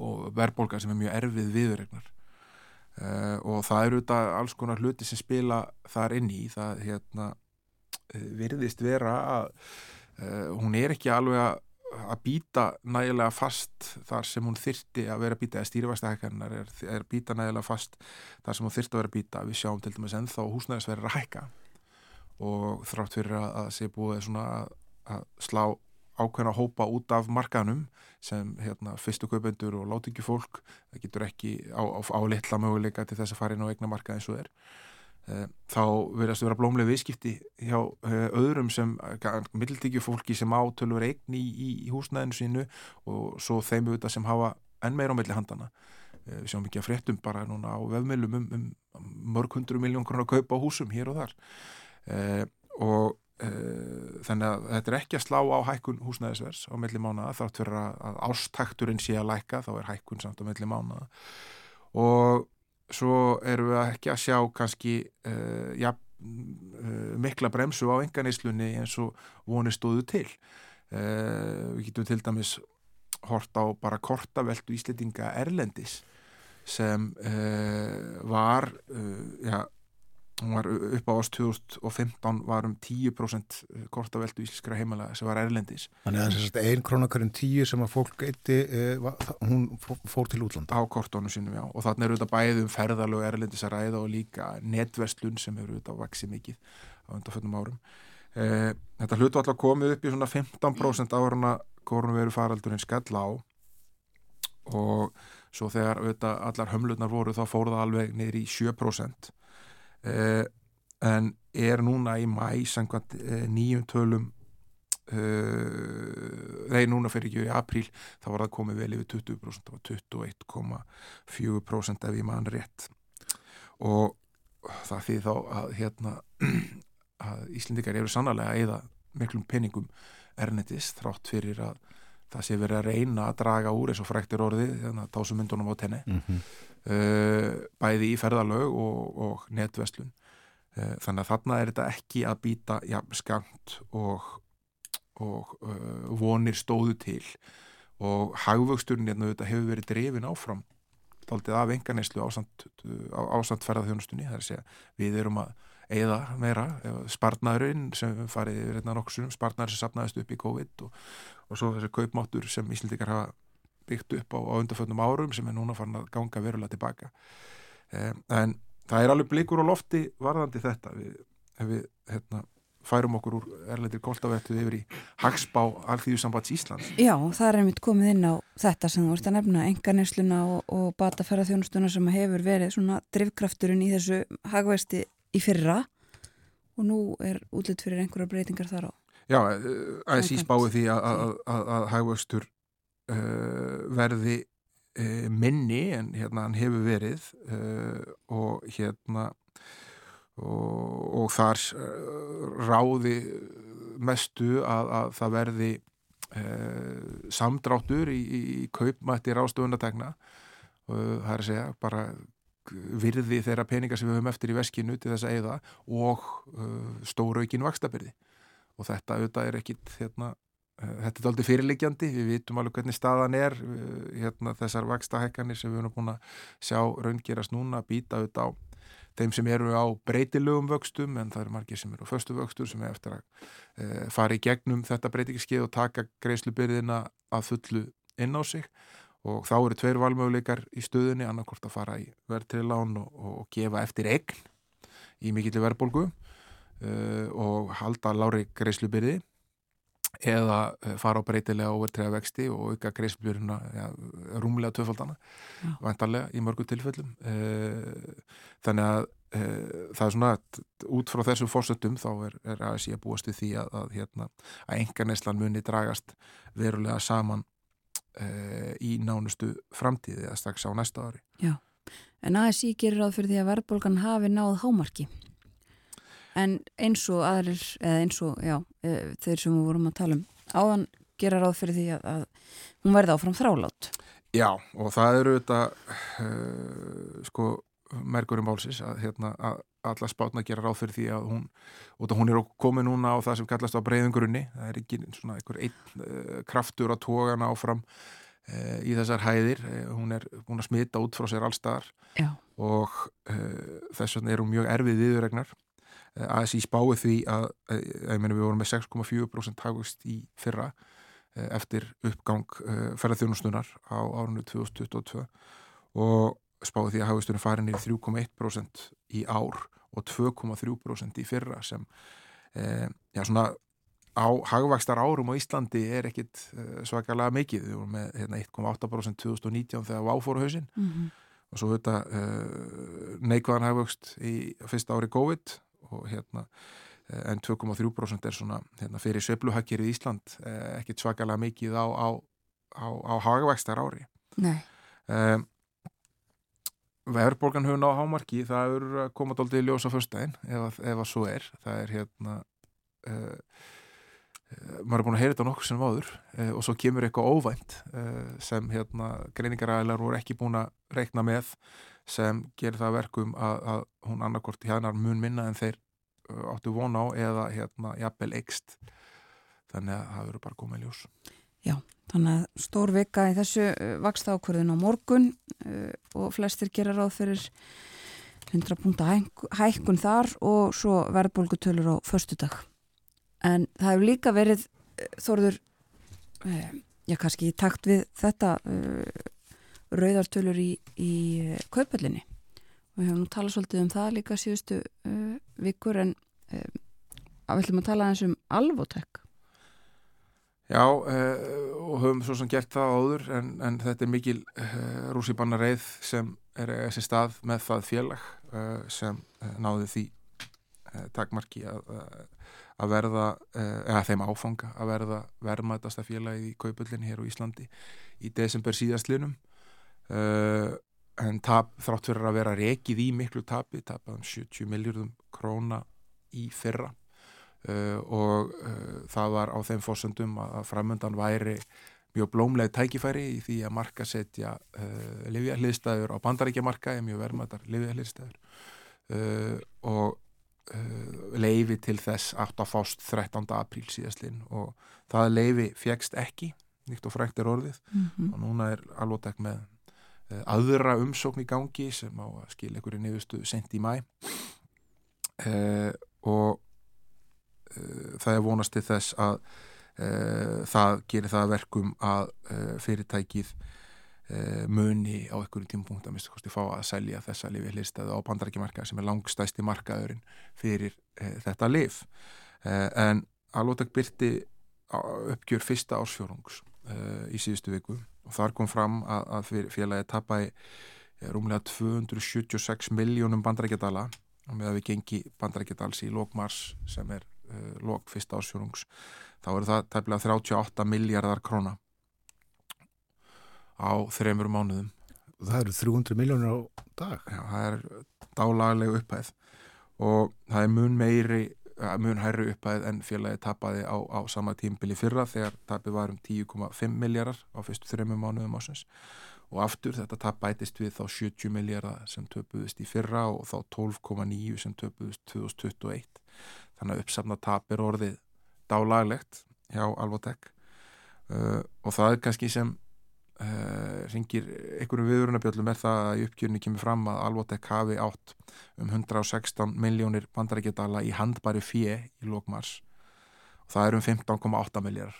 og verðbólka sem er mjög erfið viðregnar uh, og það eru þetta alls konar hluti sem spila þar inn í það hérna, verðist vera að hún er ekki alveg að býta nægilega fast þar sem hún þyrti að vera að býta eða stýrifæstahækkarinnar er, er býta nægilega fast þar sem hún þyrti að vera að býta við sjáum til dæmis ennþá húsnæðisverðir að hækka. Og þrátt fyrir að, að sé búið svona að, að slá ákveðna hópa út af markanum sem hérna, fyrstu kaupendur og látingi fólk það getur ekki á, á, á litla möguleika til þess að fara inn á eigna marka eins og er. Eh, þá verðast að vera blómlega viðskipti hjá eh, öðrum sem eh, middeltíkjufólki sem átölur eign í, í, í húsnæðinu sínu og svo þeim auðvitað sem hafa enn meira á milli handana við sjáum ekki að fréttum bara núna á vefmilum um, um mörg hundru miljón krónar að kaupa á húsum hér og þar. Eh, og eh, þannig að þetta er ekki að slá á hækkun húsnæðisvers á milli mánuða þátt fyrir að ástakturinn sé að læka þá er hækkun samt á milli mánuða og svo erum við ekki að sjá kannski uh, ja, uh, mikla bremsu á enganislunni eins og vonir stóðu til. Uh, við getum til dæmis hort á bara kortaveldu íslitinga Erlendis sem var ja, hún var upp á ást 2015 var um 10% kortaveldu ísliskra heimalega sem var Erlendis. Þannig að þess að ein krónakarinn 10 sem að fólk eitti, eh, hún fór til útlanda. Á kortónu sínum, já, og þannig eru þetta bæðum ferðalög Erlendis að ræða og líka netverslun sem eru þetta að vaksi mikið á undanföldnum árum. Eh, Þetta hlutu alltaf komið upp í svona 15% áruna korunveru faraldurinn skall á. Og svo þegar auðvitað, allar hömlutnar voru þá fór það alveg niður í 7% eh, en er núna í mæ samkvæmt eh, nýjum tölum þeir núna fyrir ekki í apríl þá var það komið vel yfir 20% það var 21,4% ef ég man rétt. Og það fyrir þá að hérna að Íslindikar eru sannlega að eða miklum penningum ernetis þrátt fyrir að það sé verið að reyna að draga úr eins og fræktir orðið þannig að tásumundunum á tenni. Mm -hmm. bæði í ferðalög og, og netverslun. Uh, þannig að þarna er þetta ekki að býta ja, skamt og, og uh, vonir stóðu til. Og hagvöxturinn hérna þetta hefur verið drefin áfram taldið af enganislu ásamt, ásamt ferðarþjónustunni það er að segja við erum að eða meira, spartnaðurinn sem farið yfir hérna nokkur spartnaður sem sapnaðist upp í COVID og, og svo þessi kaupmáttur sem Íslandikar hafa byggt upp á, á undarföndum árum sem er núna farin að ganga verulega tilbaka. Um, en það er alveg blikur á lofti varðandi þetta. Við, við hérna, færum okkur úr erlendir kóltavertu yfir í Hagsbá Alþýðusambands Íslands. Já, það er einmitt komið inn á þetta sem þú ert að nefna, enganesluna og, og bataferðarþjónustuna sem hefur verið svona drivkrafturinn í þessu hagvæsti í fyrra og nú er útlitt fyrir einhverja breytingar þar á. Já, að síst báði því að, hægvöxtur uh, verði uh, minni en hérna hann hefur verið uh, og hérna og, og þar ráði mestu að, að það verði eh, samdráttur í, í kaupmætti ráðstofunartegna það er að segja bara virði þeirra peninga sem við höfum eftir í veskinu til þess að eigða og uh, stóraukin vakstabyrði og þetta auðvitað er ekkit hérna, uh, þetta er aldrei fyrirliggjandi. Við vitum alveg hvernig staðan er uh, hérna, þessar vakstahekkanir sem við höfum búin að sjá raungerast núna býta auðvitað á þeim sem eru á breytilögum vöxtum en það eru margir sem eru á förstu vöxtur sem er eftir að uh, fara í gegnum þetta breytingiskeið og taka greiðslubyrðina að fullu inn á sig. og þá eru tveir valmöguleikar í stöðunni annarkort að fara í verðtrilán og, og gefa eftir egn í mikillir verðbólgu uh, og halda lári greiðslubyrði eða uh, fara á breytilega overtræða vexti og auka greiðslubyrðina ja, rúmlega töfaldana vantarlega í mörgu tilfellum. Uh, þannig að uh, það er svona að út frá þessum fórsöndum þá er, er að búast við því að, að, hérna, að enga neyslan muni dragast verulega saman uh, í nánustu framtíði eða strax á næsta ári. Já, en ASI gerir ráð fyrir því að verðbólgan hafi náð hámarki. En eins og aðrir, eða eins og, já, eh, þeir sem við vorum að tala um, áðan gera ráð fyrir því að, að hún verði áfram þrálátt. Já, og það eru þetta, uh, sko, merkurum bálsins að, hérna, að alla spátna gera ráð fyrir því að hún, og hún er komið núna á það sem kallast á breyðungurunni, það er ekki svona einhver einn uh, kraftur að toga hana áfram uh, í þessar hæðir, uh, hún er búin að smita út frá sér allstaðar og þess vegna er hún mjög erfið viðurregnar ASI spáið því að, ég menna við vorum með 6,4% hagvist í fyrra eftir uppgang ferðarþjónustunar á árunni 2022 og spáði því að hagvistunum farin í 3,1% í ár og 2,3% í fyrra sem eh, já, svona á hagvakstar árum á Íslandi er ekkit eh, svakalega mikið. Við vorum með hérna, 1,8% 2019 þegar váfóru hausinn. Mm -hmm. og svo þetta eh, neikvæðan hagvakst í fyrsta ári COVID og hérna en 2,3% er svona hérna, fyrir söfluhakkir í Ísland eh, ekkit svakalega mikið á, á, á, á hagvakstar ári Nei. Um, verðborgan höfun á hámarki það er að koma doldið í ljósa fyrstæðin ef, ef að svo er. Það er hérna uh, uh, maður er búin að heyra þetta nokkur sem váður uh, og svo kemur eitthvað óvænt sem hérna greiningaræðilar voru ekki búin að reikna með sem gerir það verkum að, að hún annarkort hérna mun minna en þeir áttu vona á eða hérna jafnvel ekst þannig að það verður bara komið í ljós Já, þannig að stór vika í þessu uh, vaksta ákvörðin á morgun uh, og flestir gera ráð fyrir 100 púnta hækkun þar og svo verðbólgutölur á förstu dag. En það hefur líka verið uh, þorður, já kannski í takt við þetta rauðartölur í, í kaupallinni. Við hefum nú talað svolítið um það líka síðustu vikur en við ætlum að tala eins um alvotek. Já, uh, og höfum svo sem gert það áður en, en þetta er mikil uh, rússipanna reið sem er þessi stað með það félag uh, sem náði því takmarki að, að verða, eða þeim áfanga að verða verðmætasta félagi í kaupöldinni hér á Íslandi í desember síðastlinum en tap, þrátt fyrir að vera rekið í miklu tapi, tapað um 70 miljardum króna í fyrra og uh, það var á þeim fórsöndum að framöndan væri mjög blómleg tækifæri í því að marka setja uh, livjahliðstæður á bandaríkjamarka er mjög vermaðar livjahliðstæður og leifi til þess 8. fást 13. apríl síðastlinn og það leifi fjækst ekki nýtt og frækt er orðið mm -hmm. og núna er alvotek með aðra umsókn í gangi sem á að skilja í nefnustu sent í mæ og Eh, það er vonast til þess að uh, það gerir það verkum að uh, fyrirtækið muni á einhverjum tímpunkt að mista kosti fá að selja þessa lifi hlýrstæðu á bandarækjumarkaði sem er langstæsti markaðurinn fyrir þetta lif en Alvotek byrti uppgjör fyrsta ársfjórungs í síðustu viku. Og þar kom fram að, félagi tapai rúmlega 276 miljónum bandarækjadala og með að við gengi bandarækjadals í lókmars sem er lok fyrsta ásfjörungs þá eru það tæmlega 38 miljardar króna á þreymur mánuðum. Það eru 300 miljónir á dag. Já, það er dálagleg upphæð og það er mun meiri mun hærri uppæð en félagi tapaði á, á sama tímbili fyrra þegar tapið var um 10,5 miljardar á fyrstu þrejum mánuðum ásins og aftur þetta tap bætist við þá 70 miljardar sem töpuðist í fyrra og þá 12,9 sem töpuðist 2021 þannig að uppsafna tap er orðið dálaglegt hjá Alvotek uh, og það er kannski sem Uh, ringir einhverju viðurunabjöldum er það að í uppgjörni kemur fram að Alvotek hafi átt um 116 miljónir bandarækjadala í handbæri fjö í lókmars og það er um 15,8 miljardar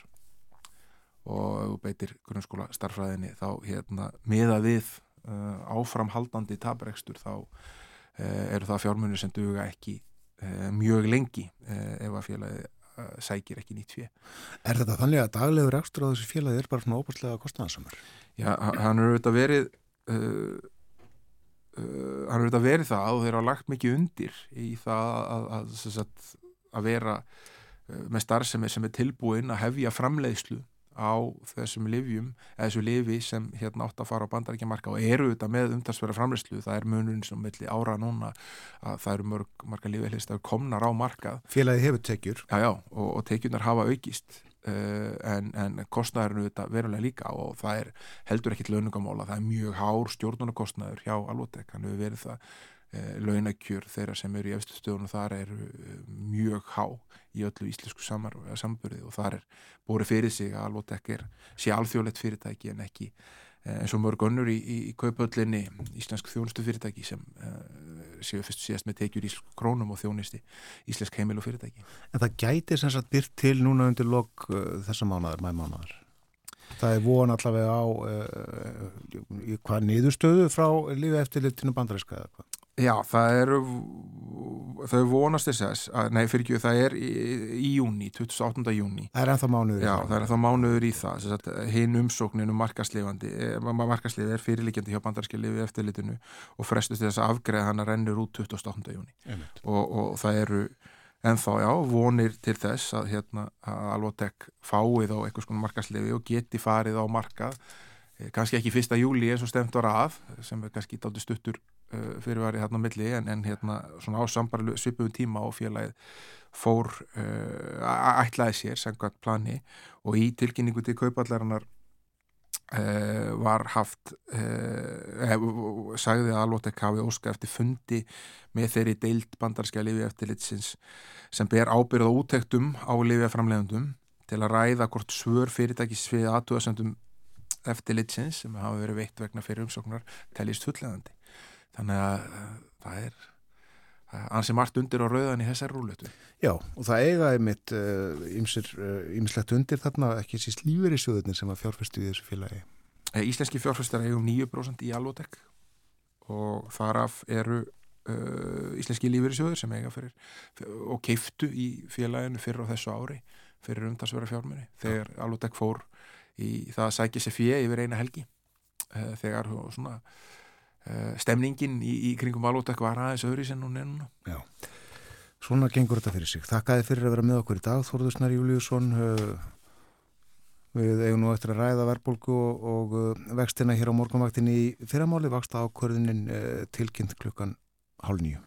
og beitir grunnskóla starfræðinni þá hérna miða við uh, áframhaldandi tabrekstur þá uh, eru það fjármunir sem duga ekki mjög lengi ef að félagi sækir ekki nýtt fjö. Er þetta þannig að daglegur ekstra á þessu félagi er bara svona óbúrslega kostnæðansamar? Já, hann er auðvitað verið uh, uh, hann er auðvitað verið það og þeir hafa lagt mikið undir í það að, að, að, að vera með starfsemi sem er tilbúin að hefja framleiðslu á þessum livjum eða þessu livi sem hérna átt að fara á bandarækjamarka og eru þetta með umtalsverða framleyslu það er munun sem melli ára núna að það eru mörg, marga lifi hlist að komnar á markað. Félagi hefur tekjur. Já, já, og, og tekjurnar hafa aukist uh, en, en kostnæðurinn þetta verulega líka og það er heldur ekkit launungamála, það er mjög hár stjórnunarkostnæður hjá Alvotek, hann hefur verið það launakjör þeirra sem eru í efstu stöðunum þar eru uh, mjög há í öllu íslensku samburði og þar er búið fyrir sig að Alvotek er sé alþjóðlegt fyrirtæki en ekki eh, eins og mörg önnur í, í, í kaupöllinni íslensk þjónustu fyrirtæki sem uh, séu fyrst síðast með tekjur í krónum og þjónisti íslensk heimil og fyrirtæki. En það gæti sem sagt byrt til núna undir lok uh, þessa mánuðar, mæmánuðar? Það er von allavega á uh, hvað niðurstöðu frá lífi eftirlitinu bandaríska eða hvað? Já, það eru þau vonast þess að, nei fyrir ekki það er í, í júni, 28. júni Það er ennþá mánuður Já, það er ennþá mánuður í það sagt, hinn umsókninu markaslifandi eh, markaslifi er fyrirlikjandi hjá bandarskilifi eftirlitinu og frestust þess að afgreða hann að rennur út 28. júni og, og það eru ennþá, já, vonir til þess að hérna að Alvotek fáið á eitthvað svona markaslifi og geti farið á markað eh, kannski ekki fyrsta júli eins og stemt var að sem er kannski dátur stuttur uh, fyrirværi hérna á milli en, en hérna svona á sambarlu svipum tíma og félagið fór uh, ætlaði sér sengvat plani og í tilkynningu til kaupallarinnar uh, var haft sagði að Alvotek hafi óska eftir fundi með þeirri deild bandarskja lifi eftir litsins sem ber ábyrða úttektum á lifjaframlegundum til að ræða hvort svör fyrirtækis við aðtúasöndum eftir litsins sem hafa verið veitt vegna fyrir umsóknar teljist fulllegandi þannig að það er ansi margt undir á rauðan í þessar rúletu. Já, og það eiga einmitt ymslegt uh, undir þarna ekki síst lífur í sjóðunir sem að fjárfæstu í þessu félagi. Íslenski fjárfæstar eigum 9% í Alvotek og þaraf eru uh, íslenski lífur í sjóður sem eiga fyrir og keiftu í félaginu fyrir á þessu ári fyrir umtalsverða fjármunni þegar Alvotek fór í það að sækja sér fjö yfir eina helgi uh, þegar svona uh, stemningin í, í kringum Alvotek var aðeins öðru sem hún er núna. Já, svona gengur þetta fyrir sig. Þakkaði fyrir að vera með okkur í dag, Þorður Snar Júliusson. Við eigum nú eftir að ræða verðbólgu og, og vextina hér á morgunvaktin í fyrramáli vaksta ákvörðunin tilkynnt klukkan hálf nýju.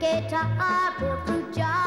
Guitar, a fruit jar.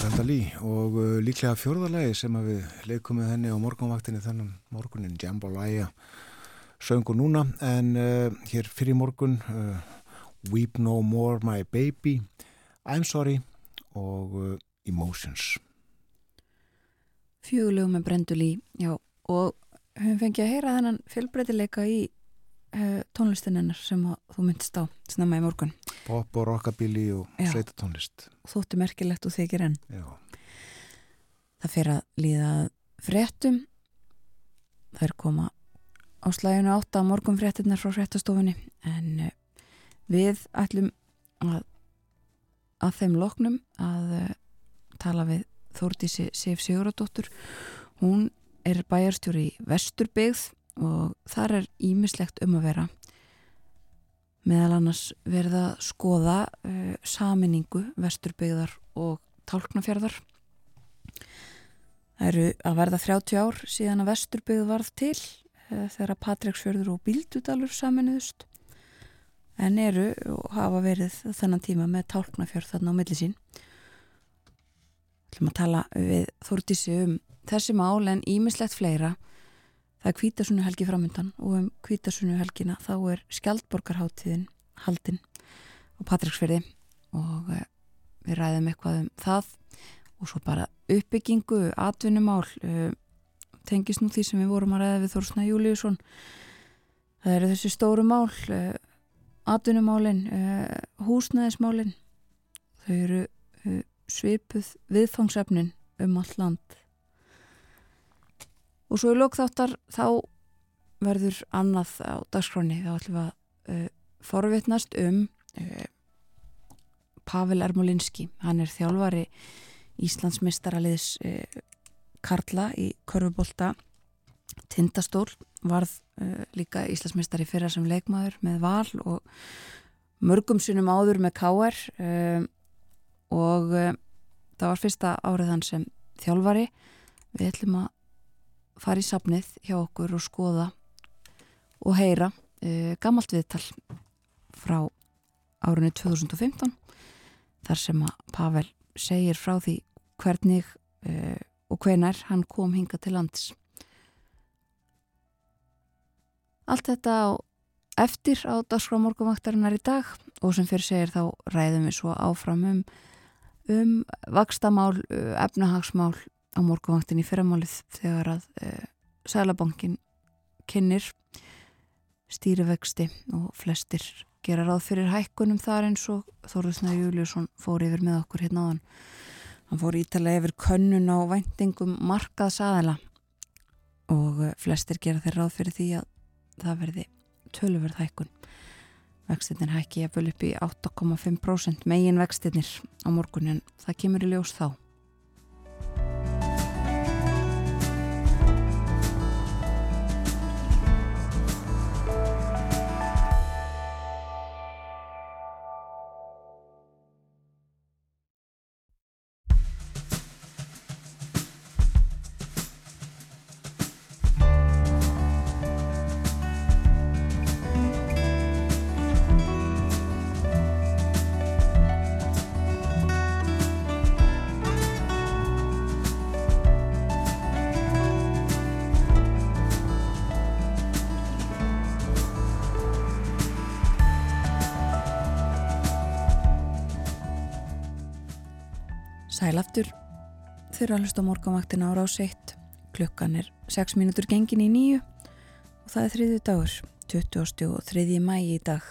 Brenda Lee og uh, líklega fjórðalagi sem við leikum með henni á morgunvaktinni þennan morgunin Jambalaya söngu núna. En uh, hér fyrir morgun uh, Weep No More My Baby I'm Sorry og uh, Emotions. Fjögulegu með Brendulí, já og höfum fengið að heyra þennan fjölbreytileika í uh, tónlistinennar sem þú myndist á snemma í morgun. Pop og rockabilly og Já. sveitatónlist. Þóttu merkilegt og þykir enn. Já, það fyrir að líða fréttum. Það er koma á slæðinu átta morgun fréttinnar frá fréttastofunni. En uh, við ætlum að að þeim loknum að uh, tala við Þórdísi Sif Siguradóttur hún er bæjarstjóri í Vesturbyggð og þar er ímislegt um að vera. Meðal annars verið að skoða uh, saminningu Vesturbyggðar og Tálknafjörðar Það eru að verða 30 ár síðan að Vesturbyggð varð til uh, þegar að Patreksfjörður og Bíldudalur saminuðust en eru og hafa verið þennan tíma með Tálknafjörð þarna á milli sín. Ætlum að tala við Þórdísi um þessi mál en ímislegt fleira það er kvítasunnu helgi framöndan og um kvítasunnu helgina þá er skjaldborgarháttíðin haldin á Patreksfjörði og uh, við ræðum eitthvað um það og svo bara uppbyggingu, atvinnumál uh, tengist nú því sem við vorum að ræða við Þórsna Júliusson. Það eru þessi stóru mál uh, atvinnumálin uh, húsnæðismálin. Þau eru svipuð viðfangsefnin um allt land og svo í lókþáttar þá verður annað á dagskráni þá ætlum við að uh, forvitnast um uh, Pavel Ermolinski. Hann er þjálfari Íslandsmeistaraliðs uh, Karla í Körfubolta. Tindastól varð uh, líka Íslandsmeistari fyrra sem leikmaður með val og mörgum sinum áður með káer uh, og uh, það var fyrsta árið hann sem þjálfari. Við ætlum að fara í safnið hjá okkur og skoða og heyra uh, gammalt viðtal frá árunni 2015 þar sem að Pavel segir frá því hvernig uh, og hvenar hann kom hinga til lands. Allt þetta á eftir á dagskrá-morgumvaktarinnar í dag og sem fyrir segir þá ræðum við svo áfram um, um vakstamál, uh, efnahagsmál á morgumvaktin í fyrramálið þegar að uh, Sælabankin kynir stýrivexti og flestir gera ráð fyrir hækkunum þar eins og Þóruðsna Júliusson fór yfir með okkur hérna áðan. Hann fór ítalega yfir könnun á væntingum markaðsaðela og uh, flestir gera þeir ráð fyrir því að það verði töluverð hækkun. Vextinnir hækki ég vel upp í 8,5% megin vextinnir á morgun en það kemur í ljós þá. Þeirra að hlusta á morgunvaktina ára á seitt. Klukkan er 6 mínútur gengin í nýju og það er þriði dagur, 20. og 3. mægi í dag.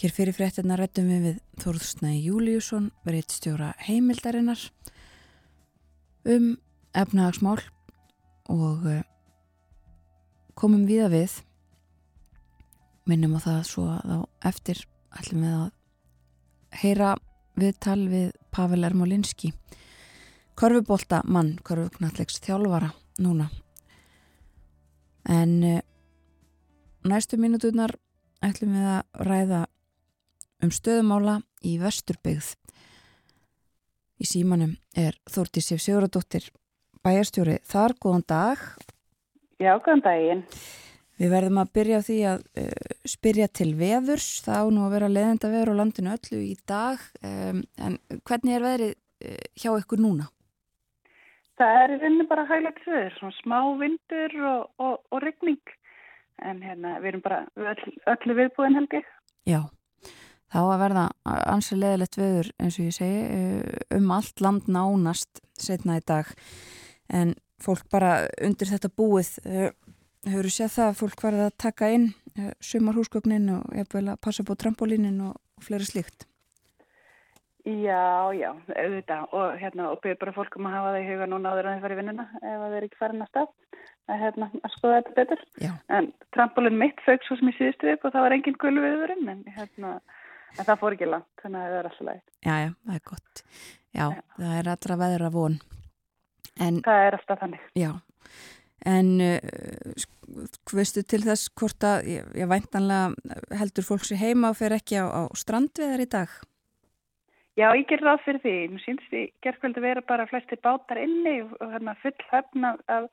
Hér fyrir fréttina rættum við við Þórðsnæði Júliusson, verið stjóra heimildarinnar um efnahagsmál og eh, komum við að við minnum á það svo að á eftir ætlum við að heyra viðtal við Pavel Ermolinski. Korfubólta mann, korfuknallegs þjálfara núna. En uh, næstu mínuturnar ætlum við að ræða um stöðumála í Vesturbyggð. Í símanum er Þórti Sif Siguradóttir bæjarstjóri. Þar, góðan dag. Já, góðan daginn. Við verðum að byrja á því að uh, spyrja til veðurs. Það á nú að vera leðenda veður á landinu öllu í dag. Um, en hvernig er veðrið uh, hjá ykkur núna? Það er rauninni bara hæglegt veður, svona smá vindur og, og, og regning. En hérna, við erum bara öll, öllu viðbúin held ég. Já, þá að verða ansið leðilegt veður eins og ég segi uh, um allt land nánast setna í dag. En fólk bara undir þetta búið uh, hefur séð það að fólk varði að taka inn uh, sumarhúsgögnin og eða að passa på trampolínin og, fleiri slíkt? Já, já, auðvitað. Og hérna, og byrja bara fólk um að hafa það í huga núna áður en þeir fara í vinnuna ef það er ekki farin að stað að, hérna, að skoða þetta betur. Já. en trampolín mitt fög svo sem ég síðustu upp og það var engin gullu viðurinn en, hérna, en það fór ekki langt þannig að það er alltaf lægt Já, já, það er gott. Já, já. það er allra veður að von. En, það er alltaf þannig. Já, en uh, veistu til þess hvort að, ég, væntanlega heldur fólk sér heima og fer ekki á, á strandveðar í dag? Já, ég ger ráð fyrir því. Mér sínst því gerðkvöldu vera bara flestir bátar inni og, og hérna, full höfna af,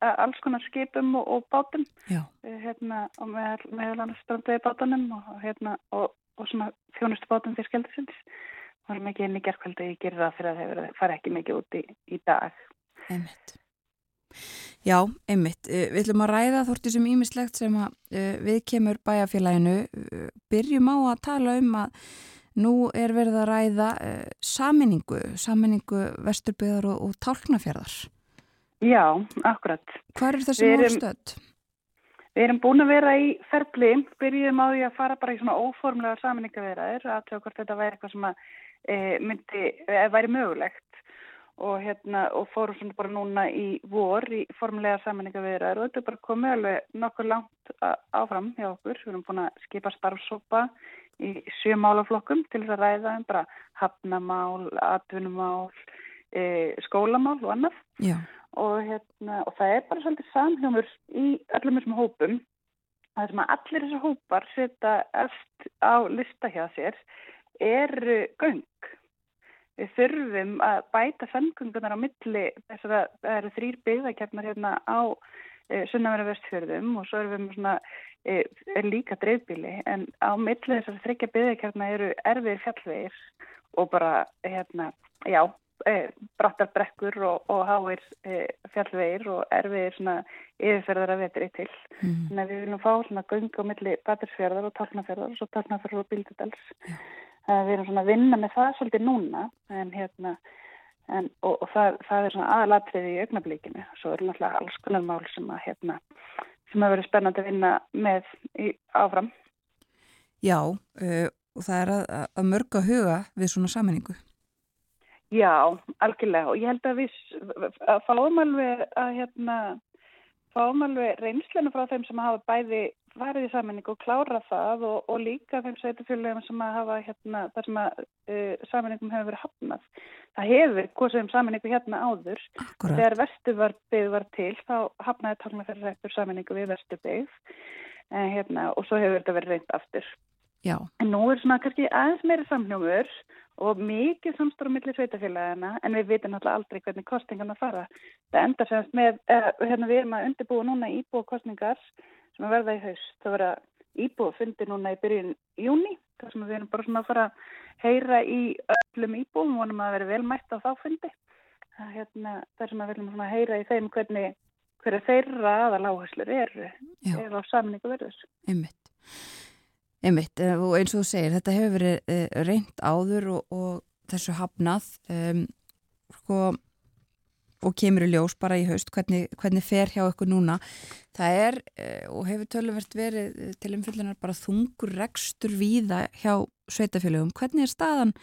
af alls konar skipum og, og bátum. Eh, hérna, og með, meðal strandveði bátunum og, hérna, og svona þjónustu bátum fyrir skeldisins varum ekki inn í gerðkvöldu ég gerir það fyrir að það fara ekki mikið út í, í dag. Einmitt Já, einmitt. Eh, við ætlum að ræða þórti sem ímislegt sem að uh, við kemur bæjarfélaginu. Uh, byrjum á að tala um að nú er verið að ræða saminningu, saminningu vesturbygðar og, og tálknafjörðar Já, akkurat. Hvað er þessi málstöld? Við erum búin að vera í ferli, byrjum á því að fara bara í svona óformlega saminningaverðar að tjóða hvort þetta væri eitthvað sem að e, myndi, væri mögulegt og hérna og fórum svona bara núna í vor í formlega samanleika viðraður og þetta er bara komið alveg nokkur langt áfram hjá okkur. Við erum búin að skipa starfsópa í sjö málaflokkum til þess að ræða um bara hafnamál, atvinnumál, e, skólamál og annað. Og, hérna, og það er bara svolítið samhjómur í öllum þessum hópum. Það er sem að allir þessar hópar setja eftir á lista hjá sér eru göng. Við þurfum að bæta samgöngunar á milli þess að það eru þrýr byggðakefnar hérna á e, sunnavera vestfjörðum og svo erum við svona e, er líka dreifbíli en á milli þess að þryggja byggðakefna eru erfiðir fjallvegir og bara hérna, já, e, brattar brekkur og, og háir e, fjallvegir og erfiðir svona yfirferðar að vetri til. Mm. Þannig að við viljum fá svona göng á milli Batursfjörðar og Tálnafjörðar og svo Tálnafjörðar og Bíldudals. Já við erum svona að vinna með það svolítið núna en hérna en, og, og það, það er svona aðalatriði í augnablíkinu svo er náttúrulega alls konar mál sem að hérna sem að vera spennandi að vinna með í, áfram. Já, uh, og það er að, að mörga huga við svona saminningu Já, algjörlega. Og ég held að við að fáum alveg að hérna fáum alveg reynslenu frá þeim sem hafa bæði farið í saminningu og klára það og, og líka þeim sveitufélagum sem hafa hérna, þar sem að uh, saminningum hefur verið hafnað. Það hefur hvað sem saminningu hérna áður. Akkurat. Þegar vesturbygð var til þá hafnaði talna fyrir rektur saminningu við vesturbygð uh, hérna, og svo hefur þetta verið reynd aftur. Já. En nú er svona kannski aðeins meiri samljómur og mikið samstóru millir sveitafélagina en við vitum alltaf aldrei hvernig kostingarna fara. Það enda semst með, uh, hérna við erum að undirbúa núna íbúa kostningar sem að verða í haust. Það verða íbúa fundi núna í byrjun júni þar sem við erum bara svona að fara að heyra í öllum íbúum og vonum að vera vel mætt á þá fundi. Það hérna, þar sem við viljum svona heyra í þeim hvernig hverja þeirra aðaláherslur eru eða á samningu verður. Einmitt. Einmitt, eh, og eins og þú segir, þetta hefur verið eh, reynd áður og, og þessu hafnað um, sko, og kemur í ljós bara í haust hvernig, hvernig fer hjá ykkur núna. Það er, eh, og hefur töluvert verið til umfyllunar bara þungur rekstur víða hjá sveitafélögum. Hvernig er staðan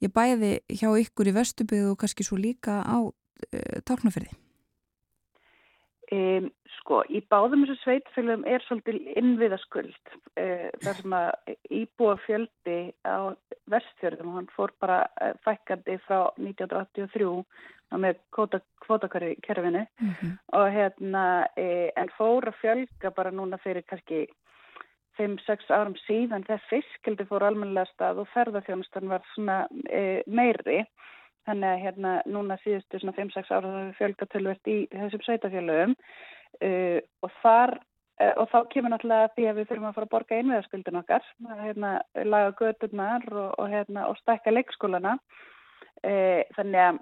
ég bæði hjá ykkur í Vesturbygðu og kannski svo líka á uh, Tálknafyrði? Um, sko, í báðum þessu sveitfélagum er svolítil innviðaskuld uh, þar sem að íbúa fjöldi á vestfjörðum og hann fór bara uh, fækkandi frá 1983 með kvotakerfinu mm -hmm. og hérna uh, en fór að fjölga bara núna fyrir kannski 5-6 árum síðan þegar fiskeldi fór almennilega stað og ferðarþjónustan var svona meiri Þannig að hérna núna síðustu svona 5-6 ára hefur fjölgatölvert í þessum sveitafélögum uh, og þar uh, og þá kemur náttúrulega því að við þurfum að fara að borga einveðarskuldin okkar, hérna, laga gödurnar og, og, hérna, og stækka leikskólana. Uh, þannig að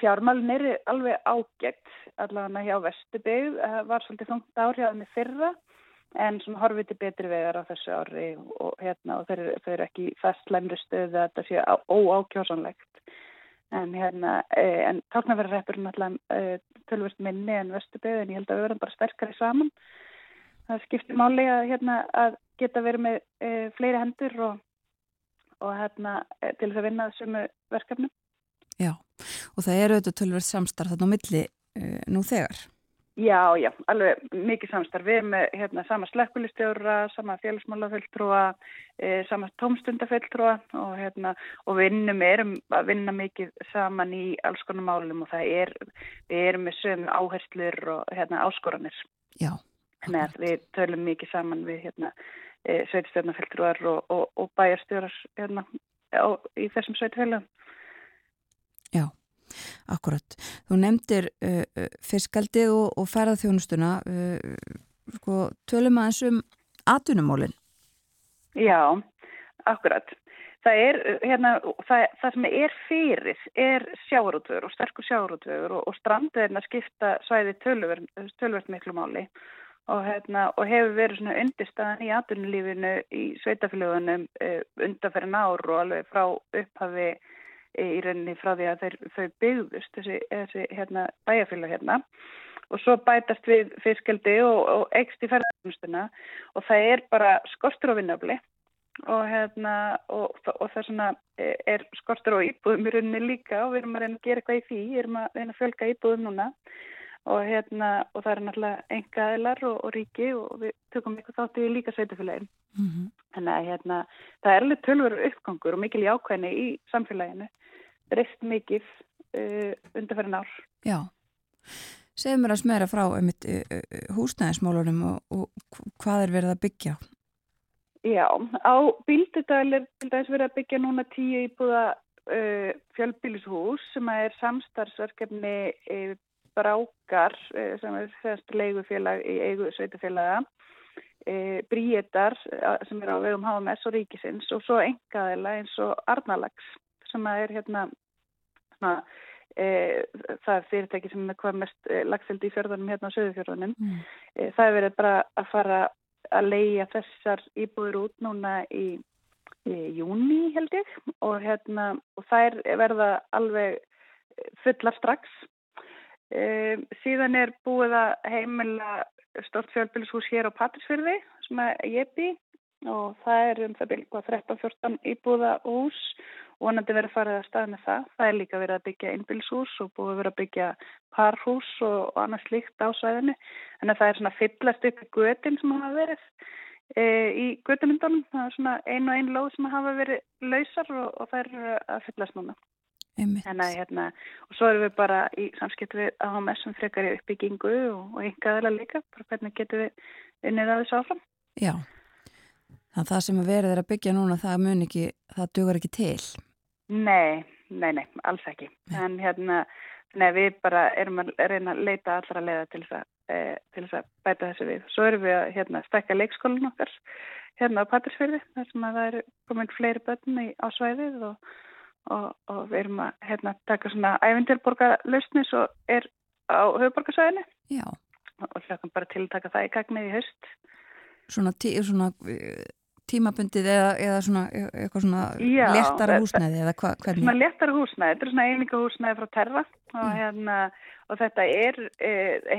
fjármálun eru alveg ágætt allavega hjá Vesturbygð, var svolítið þungt árjáðinni fyrra en svona horfið til betri vegar á þessu ári og, hérna, og þeir eru ekki fastlæmri stöðu að þetta sé óákjósanlegt en hérna, eh, en tálknaverðarreppur er náttúrulega eh, tölvist minni en Vesturbygð en ég held að við verðum bara sterkari saman. Það skiptir máli að, hérna, að geta verið með e, fleiri hendur og, og hérna, til þess að vinna þessum verkefnum. Já, og það eru auðvitað tölverð samstarf þarna á milli uh, nú þegar. Já, já, alveg mikið samstarf. Við erum með hérna, sama slekkulistjóra, sama félagsmálaföldtrúa, e, sama tómstundaföldtrúa og, hérna, og vinnum, erum að vinna mikið saman í alls konar málum og það er, við erum með sögum áherslur og hérna, áskoranir. Já. Þannig að við tölum mikið saman við hérna, e, sveitstjórnaföldtrúar og, og, og bæjarstjórar hérna, í þessum sveitfélagum. Akkurat. Þú nefndir uh, uh fiskaldi og, og ferðarþjónustuna. Uh, sko, tölum aðeins um atunumólinn. Já, akkurat. Það, er, hérna, það, það sem er fyrir er sjáarútvöður og sterkur sjáarútvöður og, og strandiðin að skipta svæði tölvert miklu máli og, hérna, og hefur verið svona undirstaðan í atunulífinu í sveitafélagunum uh, undanferðin ár og alveg frá upphafi í rauninni frá því að þeir, þau byggðust þessi, þessi hérna, bæjarfélag hérna. Og svo bætast við fiskeldi og, og ekst í ferðarstuna og það er bara skortur á vinnafli og, hérna, og, og það svona, e, er skortur á íbúðum í rauninni líka. Og við erum að reyna að gera eitthvað í því, við erum að reyna að fjölga íbúðum núna. Og, hérna, og það er náttúrulega engaðilar og ríki. Og við tökum eitthvað þátt í líka sveitufélagin. Mm -hmm. Þannig að hérna, það er alveg tölveru uppgangur og mikil jákvæðni í samfélaginu breyst mikið uh, undanferðin ár. Já, segð mér að smera frá um húsnæðismálunum og, og hvað er verið að byggja? Já, á Bíldudal er til dæs verið að byggja núna tíu íbúða uh, fjölbílishús sem er samstarfsverkefni uh, Brákar sem er þessast leigufélag í eigu sveitufélaga Bríetar sem er á vegum HMS og Ríkisins og svo engaðila eins og Arnalags sem er hérna svona, e, það er fyrirtæki sem er hvað mest e, lagseldi í fjörðunum hérna á söðufjörðunum mm. e, það er verið bara að fara að leia þessar íbúður út núna í, í júni held ég. Og hérna og er verða alveg fullar strax. E, síðan er búið að heimila stort fjölbílishús hér á Patrísfyrði sem er ég bý og það er um það byrja 13-14 íbúða hús vonandi verið að fara að stað með það. Það er líka verið að byggja einbilshús og búið vera að byggja parhús og, og annað slíkt á svæðinu. Þannig að það er svona fyllast í götin sem hafa verið e, í götumindunum. Það er svona ein og ein lóð sem hafa verið lausar og, og það er að fyllast núna. Þannig að hérna, og svo erum við bara í samskipt við að hafa með sem frekar í uppbyggingu og, og yngaðilega líka. Bara hvernig getum við unnið að þessu áfram. Já. Þannig að það sem verið er að byggja núna, það mun ekki, það dugar ekki til. Nei, nei, nei, alls ekki. Nei. En hérna, nei, við bara erum að reyna að leita allra leiða til þess að, e, til þess að bæta þessu við. Svo erum við að hérna, stekka leikskólinn okkar hérna á Patrísfjörði, þar sem að það eru komin fleiri börn í ásvæðið og, og, og við erum að hérna, taka svona ævindirborgarlausnis og er á höfuborgarsvæðinu. Já. Og hljóðum bara til að taka það í gagnið í höst. Svona, tí, svona tímabundið eða, eða svona, e, eitthvað svona Já, léttara húsnæði eða hva, hvernig? Svona léttara húsnæði, þetta er svona eininga húsnæði frá Terra og, hérna, og þetta er, e,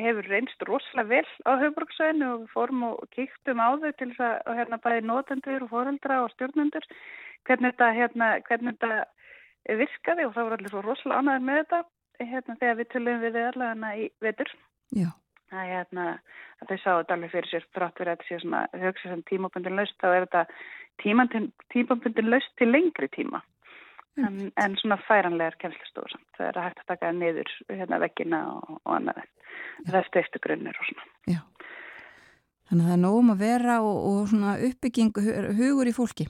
hefur reynst rosalega vel á höfbruksvæðinu og við fórum og kíktum á þau til þess að hérna, bæði nótendur og fóreldra og stjórnendur hvernig þetta, hérna, hvernig þetta virkaði og það voru allir svo rosalega ánæður með þetta hérna, þegar við tölum við allavega í vetur. Já að, hérna, að þau sáðu þetta alveg fyrir sér frátt verið að þetta sé svona hugsa sem tímabundin laust þá er þetta tímabundin laust til lengri tíma en, en svona færanlegar kemslistóður samt. Það er að hægt að taka niður hérna vekkina og, og annað það er steistu grunnir og svona. Já. Þannig að það er nógum að vera og, og svona uppbygging hugur í fólki.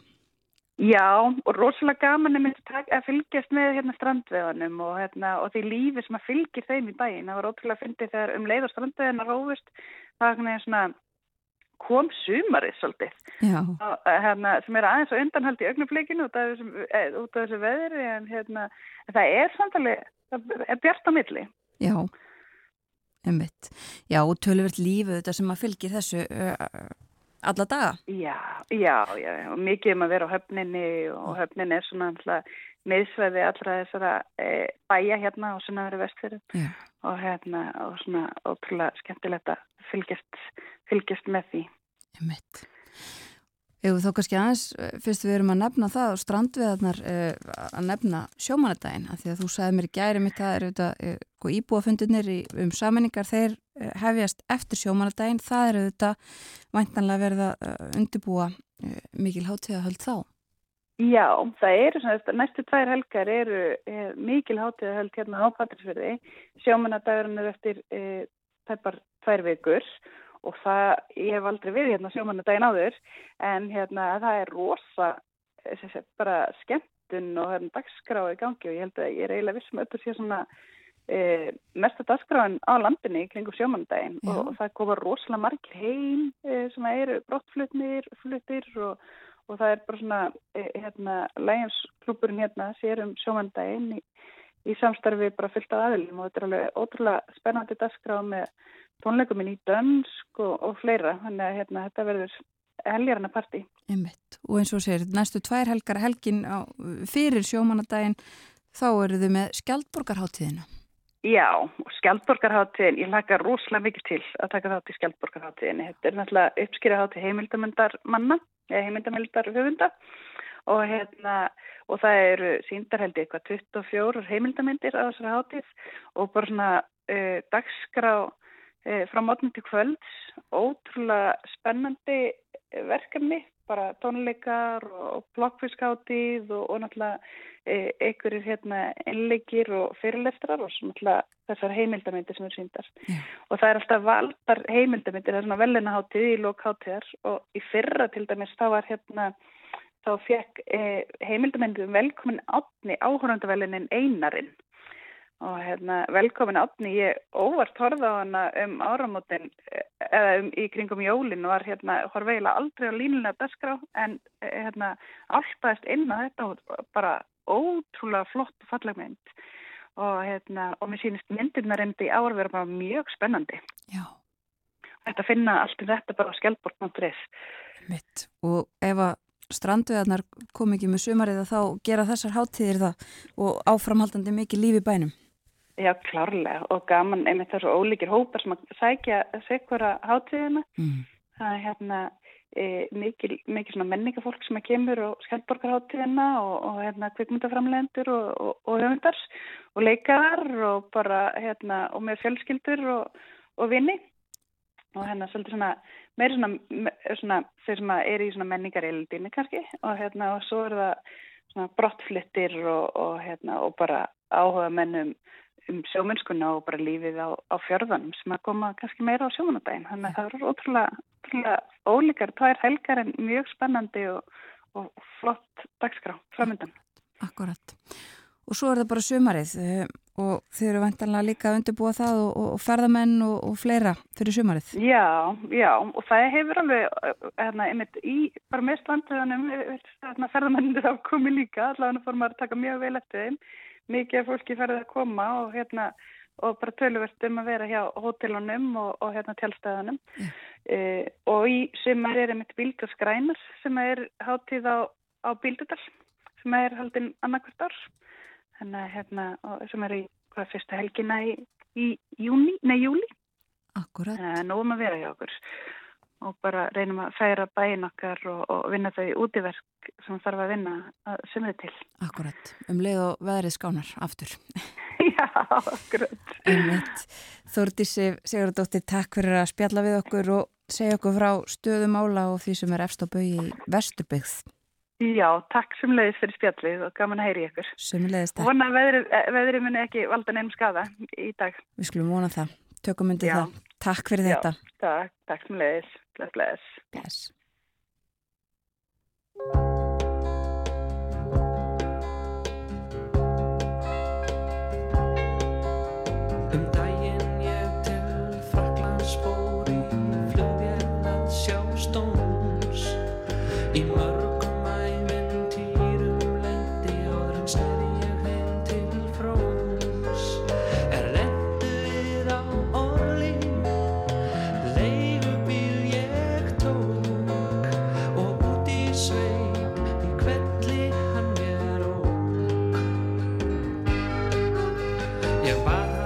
Já, og rosalega gaman að fylgjast með hérna strandveðanum og, hérna, og því lífi sem að fylgir þeim í bæin. Það var ótrúlega að fyndi þegar um leið og strandveðana rófust, það er svona kom sumarið svolítið. Og, hérna, sem er aðeins og undanhald í ögnufleikinu út af þessu, eh, þessu veðri en hérna, það er samtalið, það er bjart á milli. Já, umvitt. Já, og tölvöld lífið þetta sem að fylgir þessu uh, alla daga? Já, já, já, og mikið um að vera á höfninni og höfnin er svona alltaf meðsveði allra þessara e, bæja hérna og svona verið vestfyrir og hérna og svona ótrúlega skemmtilegt að fylgjast, fylgjast með því. Ég mitt. Eða þá kannski aðeins, eh, fyrst við erum að nefna það og strandviðarnar uh, að nefna sjómanadaginn, að því að þú sagði mér í gæri mitt að eru þetta uh, íbúafundunir um saminningar, þeir uh, hefjast eftir sjómanadaginn, það eru þetta væntanlega verið að undirbúa mikil hátíðahöld þá. Já, það eru svona, næstu tvær helgar eru mikil hátíðahöld hérna á Patrísfjörði, sjómanadagurinn er eftir tæpar tvær vikur og og það, ég hef aldrei verið hérna sjómanna daginn áður en hérna það er rosa sé, bara skemmtun og hérna dagskrá í gangi og ég held að ég er eiginlega vissum að þetta sé svona e, mesta dagskráin á landinni kringum sjómannadaginn og, og það koma rosalega margir heim e, sem eru brottflutnir fluttir og, og það er bara svona e, hérna læginsklúpurinn hérna sér um sjómannadaginn í, í samstarfi bara fyllt af aðilum. Og þetta er alveg ótrúlega spennandi dagskrá með tónleikuminn í dönsk og, og fleira þannig að hérna, þetta verður helgarna parti. Einmitt. Og eins og sér, næstu tvær helgar helgin á, fyrir sjómanadaginn þá eru þau með Skjaldborgarháttíðina. Já, Skjaldborgarháttíðin, ég laka rosalega mikið til að taka þátt í Skjaldborgarháttíðinni. Þetta er náttúrulega uppskýraháttíð heimildamöndar manna, heimildamöndar höfunda og, hérna, og það eru síndarheldi eitthvað 24 heimildamindir á þessari háttíð og bara svona uh, dagskrá frá mótnum til kvölds, ótrúlega spennandi verkefni, bara tónleikar og blokkfískáttið og, og náttúrulega e, einhverjir hérna einleikir og fyrirlestrar og náttúrulega þessar heimildamindir sem eru síndar. Yeah. Og það er alltaf valdar heimildamindir, það er svona velinaháttið í lókháttiðar og í fyrra til dæmis þá var hérna, þá fekk e, heimildamindir velkomin átni áhöröndavelinin Einarinn og hérna, velkomin átni, ég óvart horfa á hana um áramótin eða um, í kringum jólin var hérna, horfa eiginlega aldrei á línulega dasgrá en hérna, alltaðist inn á þetta bara ótrúlega flott og falleg mynd. Og hérna, og mér sýnist myndirna reyndi ár vera bara mjög spennandi. Já. Þetta finna allt um þetta bara á skjálport.is Mitt, og ef að strandveðarnar kom ekki með sumarið að þá gera þessar háttíðir það og áframhaldandi mikið lífi bænum Já, klárlega og gaman einmitt þessu ólíkir hópar sem að sækja sekvara hátíðina. Mm. Það er hérna e, mikil, mikil svona menningafólk sem að kemur og skemmtborgarhátíðina og, og hérna kvikmyndaframlendur og, og, og höfundars og leikar og bara hérna og með fjölskyldur og vini og hérna svolítið svona meira svona, svona þeir sem er í svona menningareildinni kannski og hérna og svo er það svona brottflittir og hérna og bara áhuga mennum um sjómennskuna og bara lífið á, á fjörðanum sem að koma kannski meira á sjómanadaginn. Þannig að það eru ótrúlega, ótrúlega ólíkar, tvær helgar en mjög spennandi og, og flott dagskrá framöndan. Akkurat. Og svo er það bara sömarið eh, og þeir eru vantanlega líka að undirbúa það og, og ferðamenn og, og fleira fyrir sömarið. Já, já og það hefur alveg, hérna, einmitt í bara með slanduðanum, hérna, ferðamennir þá komið líka, allavega fór maður að taka mjög vel eftir þeim mikið af fólki ferðið að koma og hérna og bara töluvert um að vera hjá hótelunum og, og hérna tjálstæðunum yeah. e, og í sumar er einmitt bíldaskrænar sem er hátíð á, á bíldudal sem er haldinn annarkvært ár. Þannig að hérna sem er í hvað fyrsta helgina í, í júni, nei júli. Akkurat að nógum að vera hjá okkur og bara reynum að færa bæin okkar og, og vinna þau útiverk sem þarf að vinna að sumið til. Akkurat, um leið og veðrið skánar aftur. Já, akkurat. Þórtísi Sigurdóttir, takk fyrir að spjalla við okkur og segja okkur frá stöðumála og því sem er efst á bau í Vesturbygð. Já, takk sumleiðis fyrir spjallið og gaman að heyri ykkur. Sumleiðis takk. Vona veðrið, veðrið muni ekki valda nefnum skada í dag. Við skulum vona það. Tökum Já. það. Takk fyrir Já, þetta. Takk, takk sumleiðis. Bless, bless. Bless. 也罢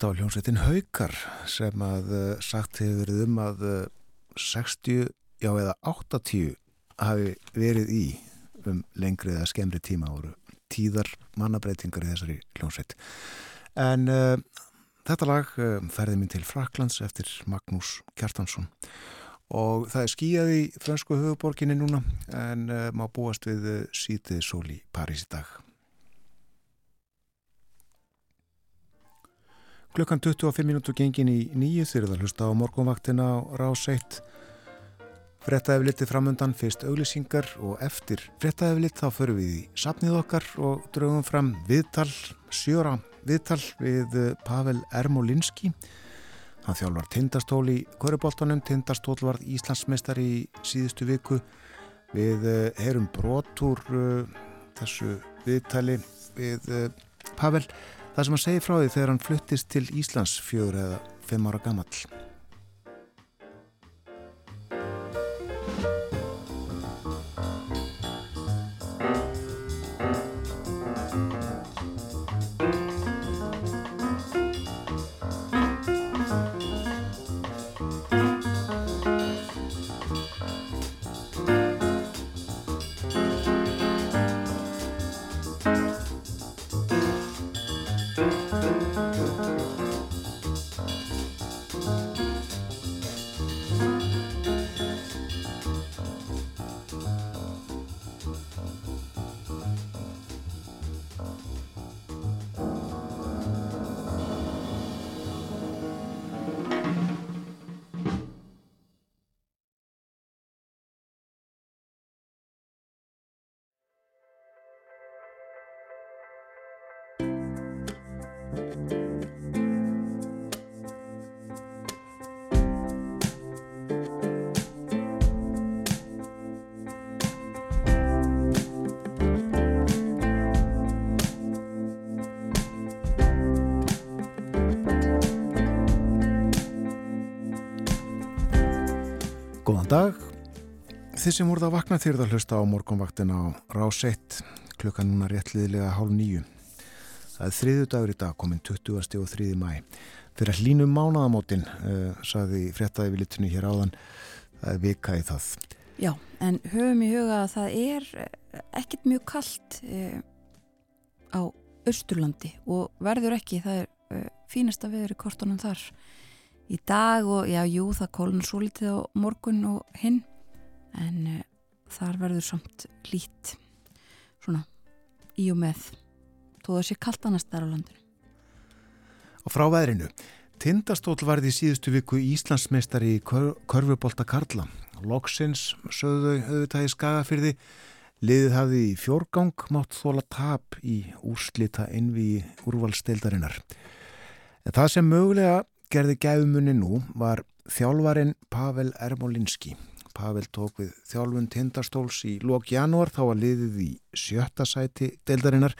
Þetta var hljómsveitin Haukar sem að uh, sagt hefur verið um að uh, eh, 60, já eða 80 hafi verið í um lengri eða skemmri tíma voru tíðar mannabreitingar í þessari hljómsveit. En uh, þetta lag ferði mín til Fraklands eftir Magnús Kjartansson og það er skíjað í fransku höfuborginni núna en má búast við sítið sól í París í dag. Klukkan 25 minútur gengin í nýju það hlusta á morgunvaktina á rás 1. Frettæfliti framundan fyrst auglýsingar og eftir frettæflit þá förum við í sapnið okkar og draugum fram viðtal, sjóra viðtal við eh, Pavel Ermolinski. Hann þjálfar tindastól í Köruboltanum, tindastól var Íslandsmeistar í síðustu viku. Við eh, heyrum brotur uh, þessu viðtali við Pavel Það sem hann segi frá því þegar hann fluttist til Íslands fjögur eða fimm ára gammal. Þið sem voruð að vakna þýrða hlusta á morgunvaktin á rás 1 klukkan núna réttliðilega hálf nýju Það er þriðu dagur í dag komin 20. og 3. mæ fyrir að hlínum mánaðamótin uh, saði fréttaði við litinu hér áðan það er vika í það Já, en höfum í huga að það er eh, ekkert mjög kallt uh, á Östurlandi og verður ekki, það er uh, fínasta veður í kortunum þar í dag og já, jú, það kólun svo litið á morgun og hinn en uh, þar verður samt lít svona í og með þó það sé kallt annars þar á landinu. Og frá veðrinu Tindastól varði í síðustu viku Íslandsmeistari í Körfubólta Karla. Loksins sögðu auðvitað í skagafyrði liðið hafði í fjórgang mátt þóla tap í úrslita innví úrvalstildarinnar en það sem mögulega gerði gæfumunni nú var þjálfarin Pavel Ermolinski. Pavel tók við þjálfun tindastóls í lók janúar þá var liðið í sjötta sæti deildarinnar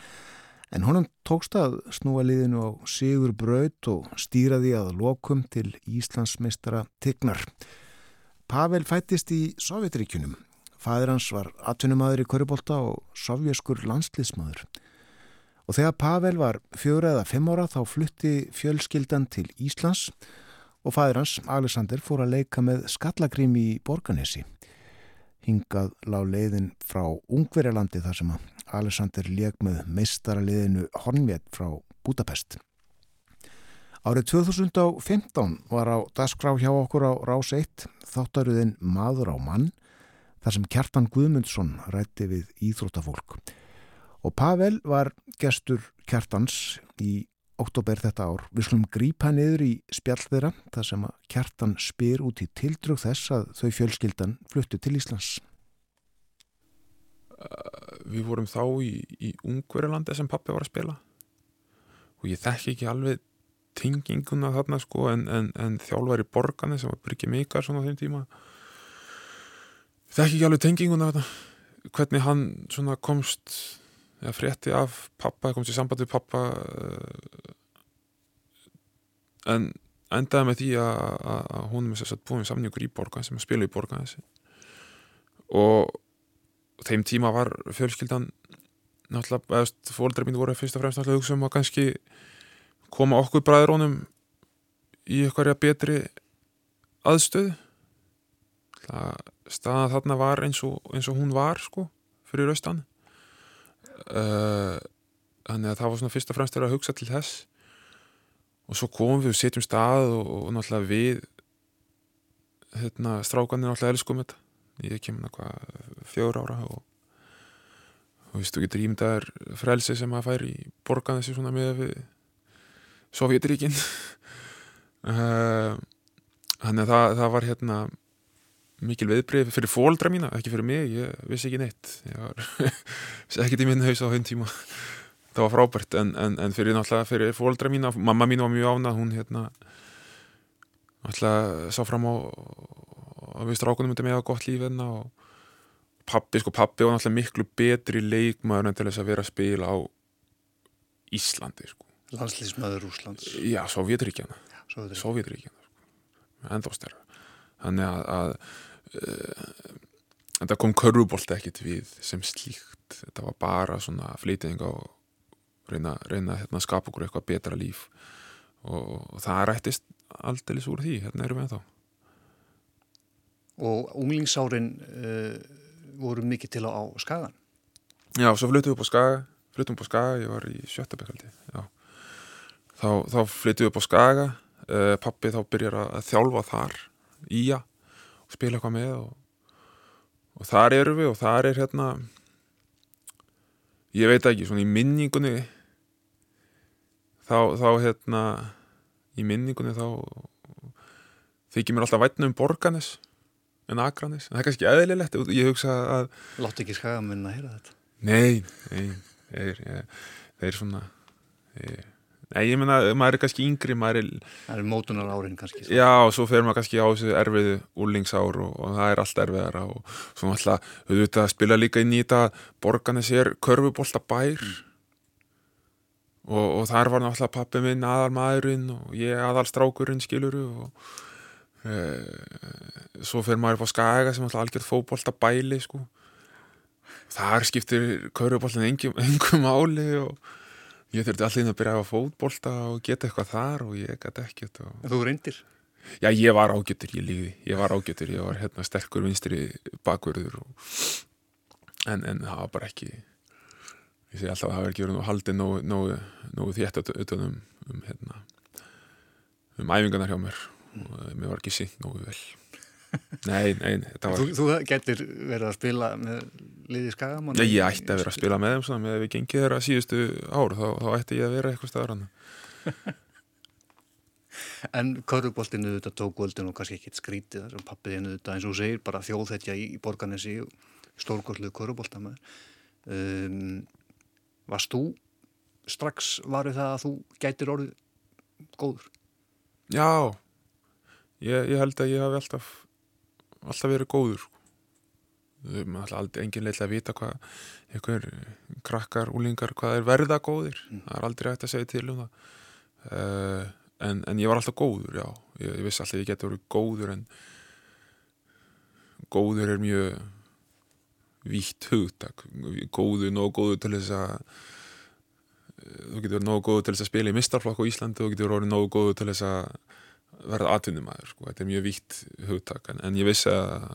en honum tókst að snúa liðinu á Sigur Braut og stýraði að lokum til Íslandsmeistara Tignar. Pavel fættist í Sovjetríkunum. Fæður hans var atvinnumadur í Körubólta og sovjeskur landsliðsmadur. Og þegar Pavel var fjöra eða fimm ára þá flutti fjölskyldan til Íslands og fæður hans, Alexander, fór að leika með skallagrím í Borganesi. Hingað lág leiðin frá Ungverjalandi þar sem Alexander leik með meistaraliðinu Hornvétt frá Budapest. Árið 2015 var á dasgrá hjá okkur á Rás 1 þáttaruðin Maður á mann þar sem Kjartan Guðmundsson rætti við íþróttafólk. Og Pavel var gestur Kjartans í oktober þetta ár. Við slum grípa niður í spjall þeirra þar sem að Kjartan spyr út í tildrög þess að þau fjölskyldan fluttu til Íslands. Við vorum þá í, í Ungverjalandi sem pappi var að spila og ég þekki ekki alveg tinginguna þarna sko en, en, en þjálfæri borgarni sem var Bryggi Mikar svona á þeim tíma þekki ekki alveg tenginguna þarna hvernig hann komst eða frétti af pappa, komst í sambandi við pappa uh, en endaði með því að, hún er búin samningur í borgan sem að spila í borgan þessi og þeim tíma var fjölskyldan náttúrulega, eða fólkdra mín voru fyrst og fremst náttúrulega hugsa um að kannski koma okkur bræðrónum í eitthvað betri aðstöð staðan þarna var eins og, eins og hún var sko, fyrir austan þannig að það var svona fyrst og fremst að hugsa til þess. Og svo komum við og setjum stað og, og náttúrulega við hérna, strákanir náttúrulega elskum þetta. Ég kemur náttúrulega fjögur ára og og þú veist, þú getur ímyndaðar frelsi sem að færi í borgan þessi svona með Sovjetiríkin uh, þannig að það, það var hérna mikil viðbreyf fyrir fóldra mína, ekki fyrir mig ég vissi ekki neitt. Ég var ekkert í minn haus á þeim tíma. Það var frábært, en, en, en fyrir náttúrulega fyrir fóldra mína, mamma mín var mjög ána hún hérna náttúrulega sá fram á að við strákunum myndum eða gott líf enna og pappi, sko pappi var náttúrulega miklu betri leikmaður en til þess að vera að spila á Íslandi, sko. Landslýsmaður Úslands Já, Sovjetríkjana Sovjetríkjana, sko. enda stærra þannig að, að uh, þetta kom körfubolt ekkit við sem slíkt. Þetta var bara svona flytting og reyna, reyna hérna, að skapa okkur eitthvað betra líf. Og, og það rættist aldrei úr því, hérna erum við þá Og unglingsárin uh, voru mikið til á, á skagan Já, svo flyttum við upp á skaga flyttum upp á skaga, ég var í sjöttabekkaldi þá, þá flyttum við upp á skaga uh, pappi þá byrjar að þjálfa þar í að og spila eitthvað með og, og þar eru við og þar er hérna ég veit ekki, svona í minningunni þá, þá hérna í minningunni þá þykir mér alltaf vætna um borganes en akranis, en það er kannski eðlilegt ég hugsa að Láttu ekki skagamenn að heyra þetta. Nei, nei, þeir, þeir svona þeir, Nei, ég menna, maður er kannski yngri maður er... Það er mótunar árin kannski svo. Já, og svo fer maður kannski á þessu erfiðu úrlingsár og, og það er allt erfiðara og svo alltaf, við veitum að spila líka inn í þetta borgarni sér körfubólta bær mm. og, og þar var náttúrulega pappi minn aðal maðurinn og ég aðal strákurinn skiluru og e, svo fer maður upp á skaga sem alltaf algjörð fóbólta bæli sko þar skiptir körfubóltan engum, engum áli og Ég þurfti allir að byrja að fótbolta og geta eitthvað þar og ég gæti ekkert. Og... Þú reyndir? Já, ég var ágjötur, ég líði. Ég var ágjötur, ég var hérna sterkur vinstri bakverður. Og... En, en það var bara ekki, ég segi alltaf að það verður ekki verið nú haldið nógu, nógu, nógu þétt auðvitað um, um, hérna, um æfingarnar hjá mér. og eh, mér var ekki sínt nógu vel Nei, nei, var Þú, þú getur verið að spila með liði skagamann Nei, ég ætti að vera að spila með þeim svona, með að við gengið þeirra síðustu ár þá, þá ætti ég að vera eitthvað staðar En köruboltinu þetta tók völdin og kannski ekkit skrítið þar sem pappiðinu þetta eins og segir bara þjóðhetja í, í borganessi stórgóðsluðu köruboltamæður um, Varst þú strax varðið það að þú gætir orðið góður? Já, ég, ég held að ég hafi alltaf alltaf verið góður sko. engin leil að vita hvað einhver krakkar, úlingar hvað er verða góðir. Það er aldrei hægt að segja til um það. Uh, en, en ég var alltaf góður já, ég, ég vissi alltaf að ég geti verið góður en góður er mjög vítt hugtak. Góður, nóg góður til þess að þú getur verið nógu góðu til þess að spila í mistarflokk á Íslandi þú getur verið nógu góðu til þess að verða atvinnumæður sko. þetta er mjög víkt hugtak en, ég vissi að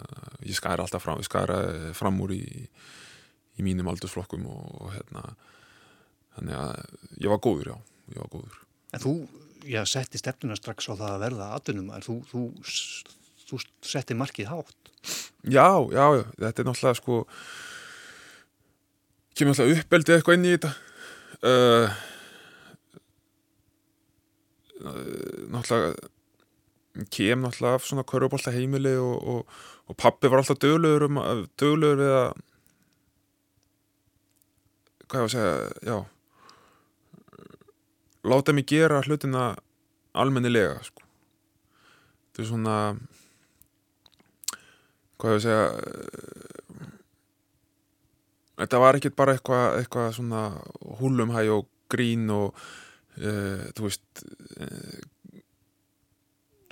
ég skæra alltaf fram ég skæra fram úr í, í mínum aldursflokkum og, og hérna þannig að ég var góður já, ég var góður. En þú, já, setti stefnuna strax á það að verða atvinnumæður þú, þú, þú setti markið hátt. Já, já, já, þetta er náttúrulega sko kemur náttúrulega uppeldið eitthvað inn í þetta. Uh, náttúrulega kem náttúrulega af svona körubólta heimili og, og, og pappi var alltaf döglegur um, döglegur við að hvað ég var að segja já láta mig gera hlutina almennilega sko. þetta er svona hvað ég var að segja þetta var ekkert bara eitthvað eitthva svona húlumhæ og grín og uh, þú veist uh,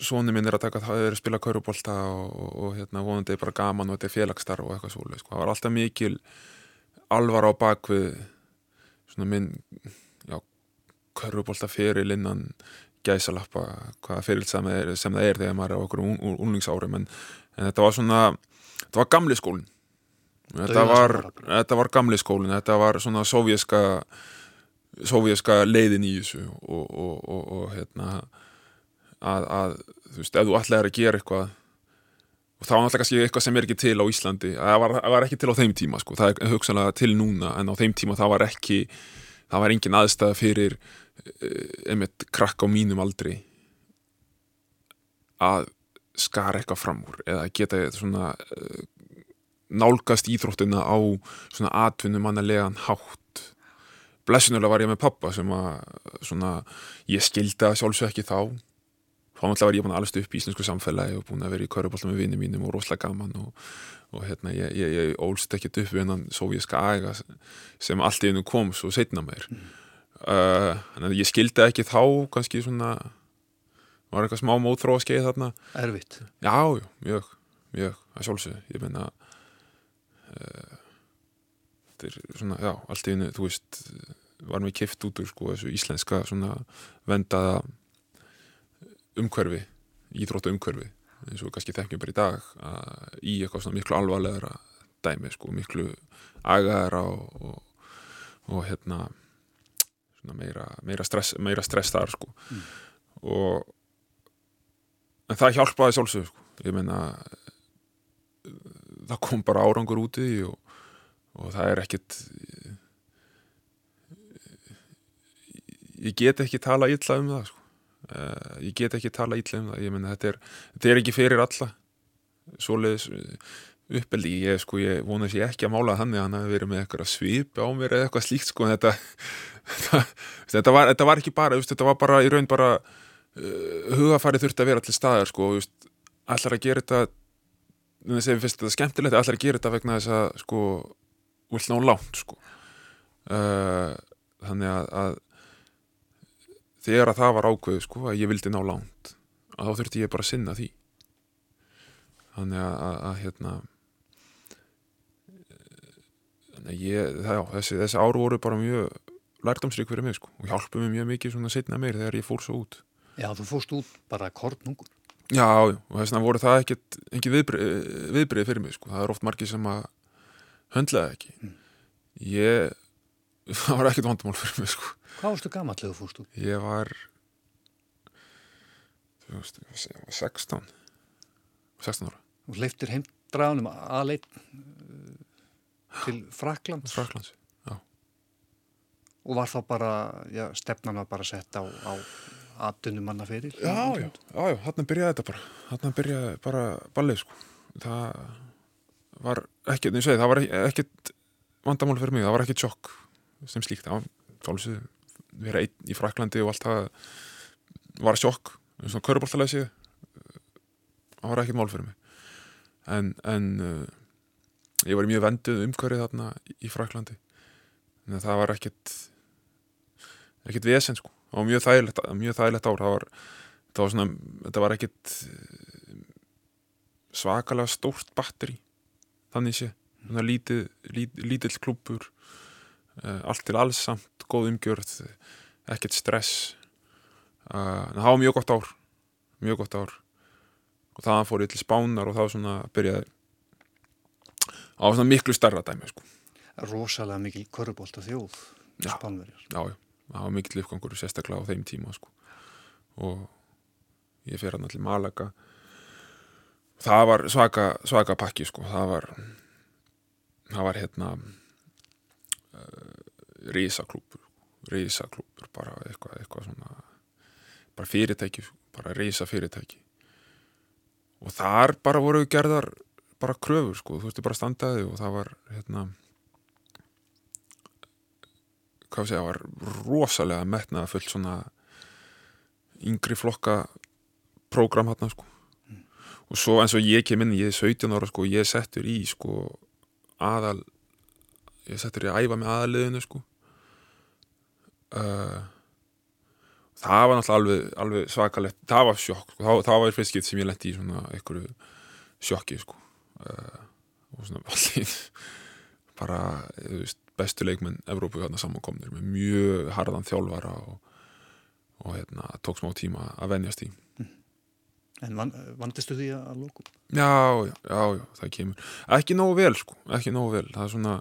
svoni minn er að taka það er að spila kaurubólta og, og, og hérna vonandi er bara gaman og þetta er félagsstarf og eitthvað svolítið sko. það var alltaf mikil alvar á bakvið svona minn já, kaurubólta fyrir innan gæsalappa hvaða fyrir sem, sem það er þegar maður er á okkur unlingsárum en, en þetta var svona þetta var gamli skólinn Þetta var, þetta var gamli skólinn, þetta var svona sovjerska sovjerska leiðin í þessu og, og, og, og hérna að, að, þú veist, ef þú ætlaði að gera eitthvað og það var náttúrulega kannski eitthvað sem er ekki til á Íslandi, það var, var ekki til á þeim tíma sko, það er hugsanlega til núna en á þeim tíma það var ekki það var engin aðstæða fyrir einmitt krakk á mínum aldri að skara eitthvað fram úr eða geta svona nálgast íþróttina á svona atvinnumannalegan hátt. Blessunulega var ég með pappa sem að svona, ég skildi að sjálfsög ekki þá þá náttúrulega var ég búin að alveg upp í íslensku samfélagi og búin að vera í kaurubólta með vinnum mínum og rosalega gaman og, og hérna ég, ég, ég ólst ekkert upp við hennan sovjíska æga sem allt í hennu kom svo setna mér mm. uh, að ég skildi ekki þá kannski svona var eitthvað smá mótþróa skeið þarna Erfitt? Já, já, mjög, mjög, það sjálfsög ég menna uh, þetta er svona, já, allt í hennu þú veist, var mér kift út úr sko þessu íslenska svona vendaða umhverfi, íþróttu umhverfi eins og kannski þekkjum bara í dag að í eitthvað svona miklu alvarlegra dæmi sko, miklu agaðara og, og, og hérna meira, meira, stress, meira stress þar sko. Mm. og en það hjálpaði sjálfsög sko, ég meina það kom bara árangur út í því og, og það er ekkit ég get ekki tala illa um það sko Uh, ég get ekki tala ítla um það. Menna þetta er, þetta er ekki fyrir alla. Svoleiðis uppeldi. Ég, sko, ég vona að ég ekki að mála þannig að hann hafi verið með eitthvað svip á mér eða eitthvað slíkt sko. Þetta, þetta, þetta, var, þetta var ekki bara just, þetta var bara í raun bara uh, hugafæri þurfti að vera allir staðar sko. Allar að gera þetta ég finnst þetta skemmtilegt allar að gera þetta vegna þess að sko vill ná lánt sko. Uh, þannig að, að þegar að það var ákveðu sko að ég vildi ná langt að þá þurfti ég bara að sinna því. Þannig að, að, að hérna þannig að ég það, já, þessi, þessi ár voru bara mjög lærdomsrík fyrir mig sko og hjálpuði mig mjög mikið svona setna meir þegar ég fór svo út. Já, þú fórst út bara kortnungur Já, og þess vegna voru það ekkert ekki viðbrið, fyrir mig sko það er oft margir sem að höndlaði ekki. Mm. ég það var ekkert vandamál fyrir mig sko Hvað varstu þú fórst út? Ég var þú veist, ég var 16 16 ára. Og leiftir heimdraðunum aðleit til Fraklands Fraklands og var þá bara, já, stefnan var bara sett á, á aðdunum manna fyrir Já, já, já, já, hann byrjaði þetta bara. Hann byrjaði bara ballið sko. Það var ekkert, það var ekkert vandamál fyrir mig, það var ekkert sjokk sem slíkt, það var tólsið vera einn í Fraklandi og allt það var sjokk, svona köruboltalega séð það var ekkert mál fyrir mig. En, en uh, ég var mjög venduð umkörið þarna í Fraklandi en það var ekkert ekkert vesen sko. Var mjög þægilegt, mjög þægilegt ár. Það var, það var svona, þetta var ekkert svakalega stórt batteri þannig sé, svona lítið lít, lítill klúpur allt til alls samt, góð umgjörð ekkert stress en það var mjög gott ár mjög gott ár og það fór ég til spánar og þá svona byrjaði á svona miklu starra dæmi sko. rosalega mikil körubólt og þjóð Já. spánverjar já, já, það var mikill uppgangur sérstaklega á þeim tíma sko. og ég fer hann allir Malaga það var svaka, svaka pakki sko. það var það var hérna uh, risaklúpur risaklúpur, bara eitthvað eitthva svona bara fyrirtæki, bara risa fyrirtæki og þar bara voru gerðar bara kröfur sko, þú veist bara standaði og það var hérna hvað sé, það var rosalega metnaða fullt svona yngri flokka prógram hérna sko. Og svo eins og ég kem inn, ég er 17 ára sko, ég er settur í sko aðal ég settur í að æfa með aðaliðinu sko. Uh, það var náttúrulega alveg, alveg svakalegt, það var sjokk sko. það, það var fyrst skipt sem ég lendi í svona einhverju sjokki sko. Uh, og svona allir bara, þú veist, bestu leikmenn Evrópu hérna samankomnir með mjög harðan þjálfara og, og hérna, tók smá tíma að venjast í. En van, vandistu því að lókum? Já, já, já, já, það kemur. Ekki nógu vel, sko, ekki nógu vel. Það er svona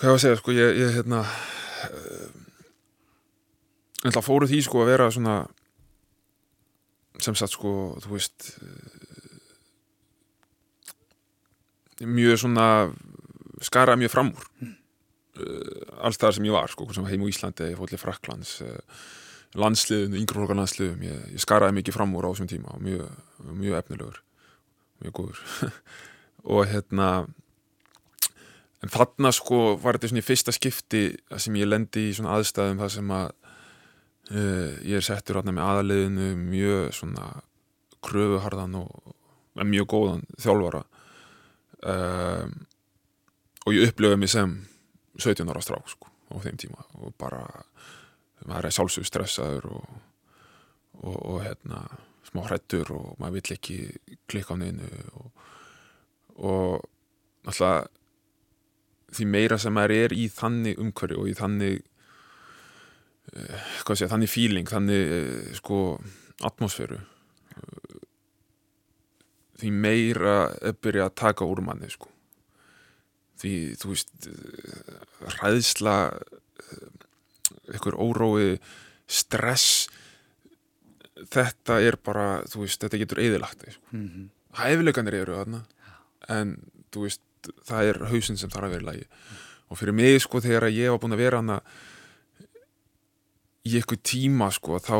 hvað ég var að segja, sko, ég, ég hérna en það fóru því, sko, að vera svona sem sagt, sko, þú veist mjög svona skara mjög fram úr mm. alls það sem ég var, sko, heim á Íslandi ég fóðlega Fraklands landsliðinu, yngreflokka landsliðum ég, ég skaraði mikið fram úr á þessum tíma og mjög, mjög efnilegur mjög góður og hérna en þarna sko var þetta svona í fyrsta skipti sem ég lendi í svona aðstæðum þar sem að uh, ég er settur með aðaliðinu mjög svona kröfuharðan og mjög góðan þjálfara. Um, og ég upplöfuði mig sem 17 ára strák sko á þeim tíma og bara maður er sjálfsög stressaður og, og, og hérna smá hrættur og maður vill ekki klikka á neinu og, og náttúrulega því meira sem maður er í þannig umhverju og í þannig eh, hvað sé, þannig feeling þannig eh, sko atmosféru því meira er byrja að taka úr manni sko því þú veist ræðsla einhver órói stress þetta er bara, þú veist, þetta getur eðilagt sko. mm -hmm. hæfileikanir eru þarna en þú veist það er hausin sem þarf að vera í lagi. Mm. og fyrir mig sko þegar ég var búin að vera hana í eitthvað tíma sko þá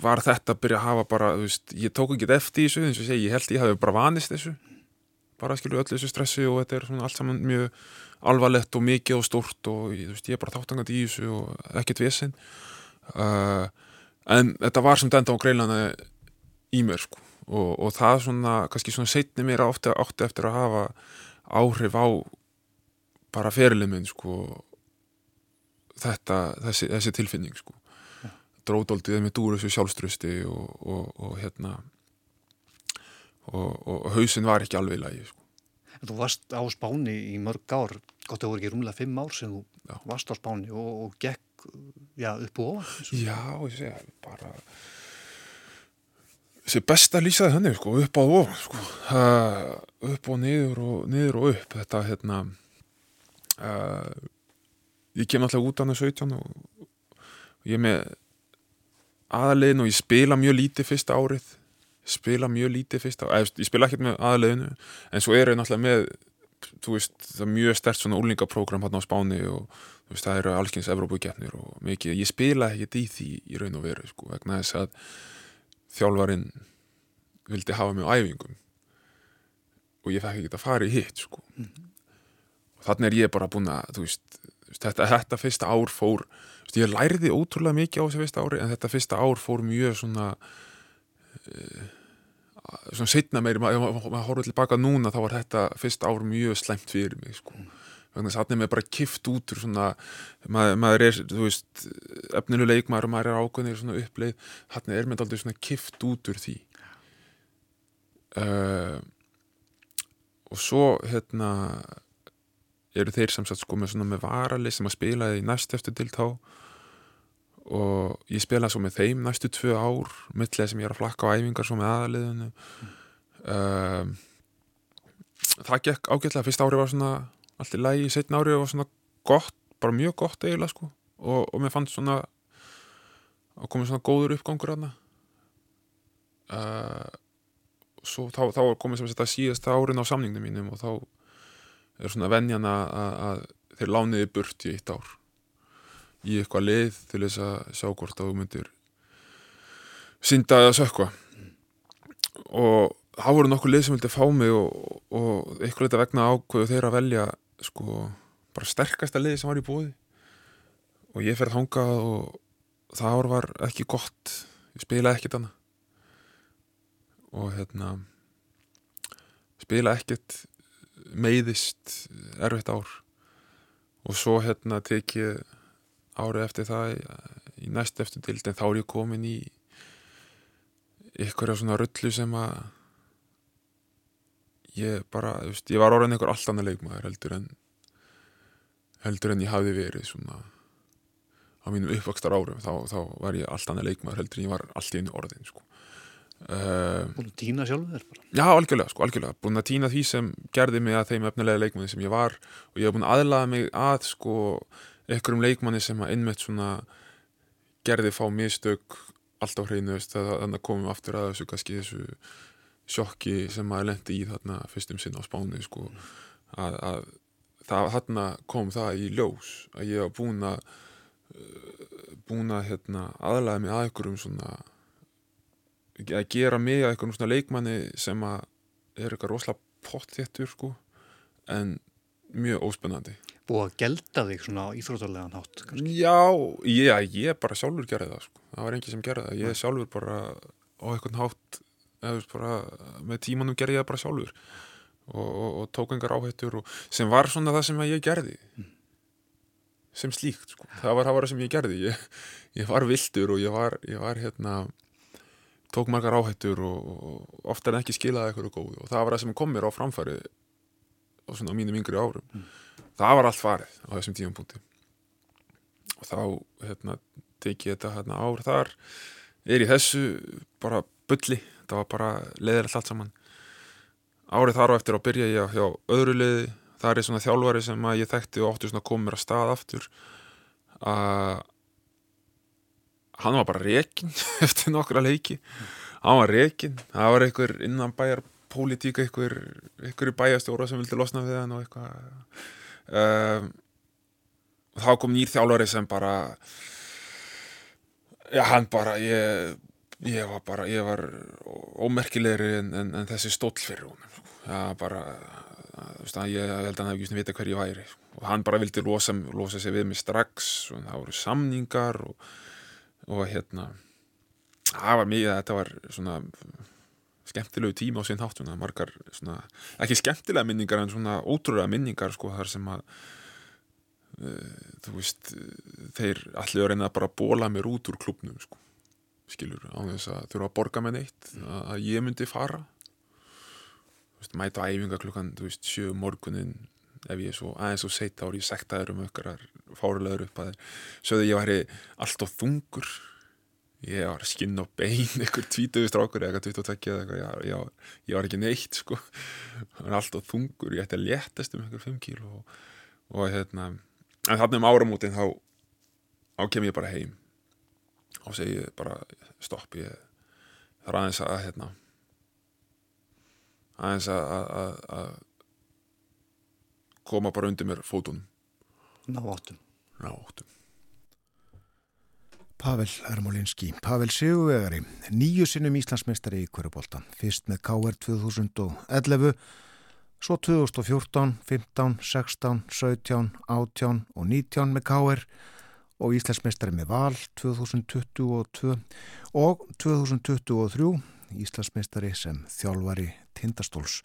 var þetta að byrja að hafa bara, veist, ég tók ekki eftir þessu, eins og segi, ég held ég hafi bara vanist þessu. Bara skilju öllu þessu stressi og þetta er svona allt saman mjög alvarlegt og mikið og stort og veist, ég er bara þáttangandi í þessu og ekkert vesen. Uh, en þetta var sem denda á greilana í mér sko og, og það svona, kannski svona setni mér átti, átti eftir að hafa áhrif á bara ferilið minn sko þetta, þessi, þessi tilfinning sko ja. dróðdóldið með dúr þessu sjálfströsti og, og, og hérna og hausin var ekki alveg í lagi sko Þú varst á Spáni í mörg ár, gott að það voru ekki rúmlega fimm ár sem þú já. varst á Spáni og, og gekk já, upp og ofan. Já, ég segja, bara þessi besta lýsaði henni, sko, upp á og sko, upp og niður og niður og upp, þetta, hérna, uh, ég kem alltaf út á hann að 17 og ég með aðaliðin og ég spila mjög lítið fyrsta árið. Spila mjög lítið fyrsta árið ég spila ekkert með aðaliðinu en svo er ég náttúrulega með veist, er mjög stert svona úlingaprógram hann á Spáni og veist, það eru allskyns Evrópugefnir og mikið, ég spila ekkert í því í raun og veru, sko, vegna þess að þjálfarin vildi hafa mig á æfingum. Og ég fekk ekki að fara í hitt, sko. Og þannig er ég bara búin að, veist þetta, þetta fyrsta ár fór veist, ég lærði ótrúlega mikið á þessu fyrsta ári en þetta fyrsta ár fór mjög svona uh, svona setna meiri, maður ma ma horfður tilbaka núna þá var þetta fyrsta ár mjög slemt fyrir mig sko þannig að þannig er bara kift út úr svona maður, maður er, þú veist efnilu leikmaður og maður er ákveðnir svona uppleið. Þannig er mér aldrei svona kift út úr því. Uh, og svo hérna eru þeir sem sagt sko með svona með varali sem að spila í næst eftir til þá. Og ég spila svo með þeim næstu tvö ár mittlega sem ég er að flakka á æfingar svo með aðaliðinu mm. um, það gekk ágætlega. Fyrst ári var svona allt í lægi, setna ári var svona gott bara mjög gott eiginlega sko. Og, og mér fannst svona að komið svona góður uppgangur aðna uh, svo þá, þá komið sem þetta síðasta árin á samningnum mínum og þá er svona venjan að þeir lániði burt í eitt ár. Í eitthvað leið til þess að sjá hvort að þú myndir synda eða sökva og það voru nokkuð leið sem vildi fá mig og, og eitthvað leita vegna ákveðu þeir að velja sko bara sterkasta leið sem var í bóði og ég ferði hangað og það ár var ekki gott. Ég spilaði ekkert annað. Og hérna spilaði ekkert meiðist erfitt ár. Og svo hérna tekið árið eftir það í næst eftir dild en þá er ég komin í ykkur svona rullu sem að ég bara, þú veist, ég var orðin einhver allt annað leikmaður heldur en heldur en ég hafi verið svona á mínum uppvakstar árum þá, þá var ég allt annað leikmaður heldur en ég var allt í einu orðin sko. uh, Búin að týna sjálfur þér bara. Já, algjörlega, sko, algjörlega, búin að týna því sem gerði mig að þeim efnilega leikmaði sem ég var og ég hef búin að aðlaða mig að sko einhverjum leikmanni sem að innmett svona gerði fá mistök allt á hreinu, þannig að komum aftur að þessu kannski þessu sjokki sem maður lendi í þarna fyrstum sinna á spánu sko, að, að það, þarna kom það í ljós að ég var búin að búin að hérna, aðlæða mig að einhverjum svona að gera mig að einhverjum svona leikmanni sem að er eitthvað rosalega pottþéttur sko en mjög óspennandi. Búið að gelda þig svona íþrótarlegan hátt kannski? Já, ég, ég bara sjálfur gerði það sko. það var engi sem gerði það, ég sjálfur bara á einhvern hátt bara með tímanum gerði ég það bara sjálfur. Og, og, og tók engar áhættur og, sem var svona það sem ég gerði. Mm. sem slíkt sko. það var það sem ég gerði. Ég, ég var vildur og ég var, ég var hérna tók margar áhættur og ofta en ekki skilaði eitthvað góð og það var það sem kom mér á framfæri og svona á mínum yngri árum. Mm það var allt farið á þessum tíum punkti og þá hérna, tekið þetta hérna, ár þar er í þessu bara bulli, það var bara leðilegt allt saman. Árið þar og eftir á byrja ég hjá öðru leði það er svona þjálfari sem ég þekkti og óttu svona komur að stað aftur. Að hann var bara rekin eftir nokkra leiki. Hann var rekin, það var einhver innan bæjar pólitík, einhver, einhver bæjastjóra sem vildi losna við hann og eitthvað. Um, þá kom nýr þjálfari sem bara já hann bara ég, ég var bara ég var ómerkilegri en, en, en þessi stóll fyrir hún já bara að, ég held að hann hefði ekki vita hver ég væri. Og hann bara vildi losa, losa sig við mig strax og það voru samningar og, og hérna það var mikið, þetta var svona skemmtilegu tíma á sín hátt svona, margar, svona, ekki skemmtilega minningar en svona ótrúlega minningar sko, þar sem að uh, þú veist þeir allir að reyna að bara bóla mér út úr klubnum sko, skilur á þess að þurfa að borga með neitt að, að ég myndi fara. Veist, mæta æfinga klukkan veist, sjö morgunin ef ég er svo aðeins og seita ári í sektaður um ökkar fárulegur upp að þeir sögðu ég væri alltaf þungur ég var skinn og bein eitthvað tvítuðu strákur eða eitthvað 22 eða eitthvað ég, ég, ég var ekki neitt sko. Alltaf þungur, ég ætti að léttast um eitthvað 5 kíl og, og hérna en þannig um áramútin þá þá kem ég bara heim og segi ég bara stopp ég þarf aðeins að hérna aðeins að, að, að, að koma bara undir mér fótunum. Ná áttum. Ná áttum. Pavel Ermolinski, Pavel Sigurvegari, nýju sinnum Íslandsmeistari í Kvörubólta, fyrst með KR 2011, svo 2014, 15, 16, 17, 18 og 19 með KR og Íslandsmeistari með Val 2022 og 2023 Íslandsmeistari sem þjálfari tindastóls.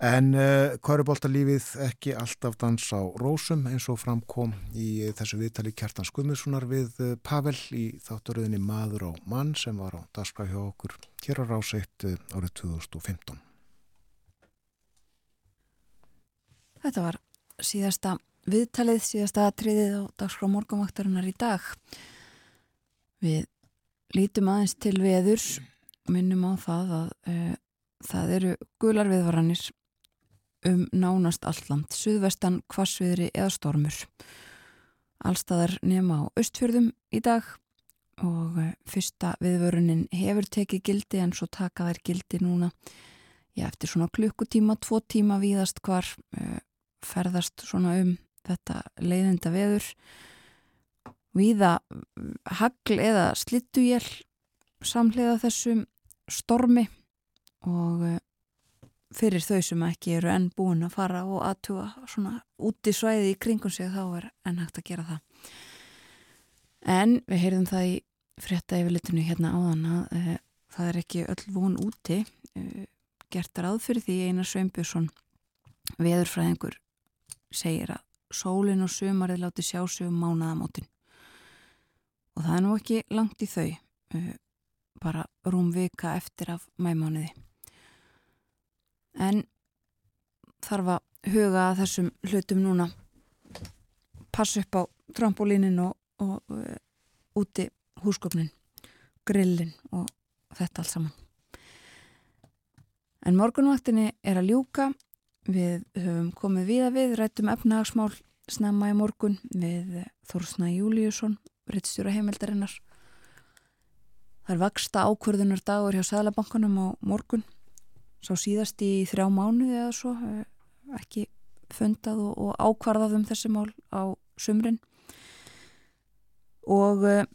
En uh, Kvörubóltalífið ekki alltaf dans á rósum eins og framkom í þessu viðtali Kjartan Skummissonar við uh, Pavel í þátturöðinni Maður og mann sem var á dagskraf hjá okkur hér á ráseitt uh, árið 2015. Þetta var síðasta viðtalið, síðasta atriðið á dagskraf morgunvaktarinnar í dag. Við lítum aðeins til veðurs, minnum á það að uh, það eru gular viðvaranir um nánast alland, suðvestan, kvassviðri eða stormur. Allstaðar nema á östfjörðum í dag og uh, fyrsta viðvörunin hefur tekið gildi en svo taka þær gildi núna. Já, eftir svona klukkutíma, tvo tíma víðast hvar uh, ferðast svona um þetta leiðinda veður víða hagl eða slittuél samlega þessum stormi og eh, fyrir þau sem ekki eru enn búin að fara og aðtuga svona út í svæði í kringum sig þá er enn hægt að gera það. En við heyrðum það í frétta yfirlitinu hérna áðan að e, það er ekki öll von úti. E, gert ráð fyrir því Einar Sveinbjörnsson veðurfræðingur segir að sólinn og sumarið láti sjá sig um mánaðamótin. Og það er nú ekki langt í þau uh, bara rúm vika eftir af mæmániði en þarf að huga að þessum hlutum núna. Passa upp á trampolínin og, og uh, úti húsgöfnin grillin og þetta allt saman. En morgunvaktinni er að ljúka Við höfum komið viða við, rættum efnahagsmál snemma í morgun við Þórsna Júliusson, rittstjóra heimildarinnar. Það er vaksta ákvörðunar dagur hjá Sælabankunum á morgun, sá síðast í þrjá mánuði eða svo, eh, ekki fundað og, ákvarðað um þessi mál á sumrin. Og uh,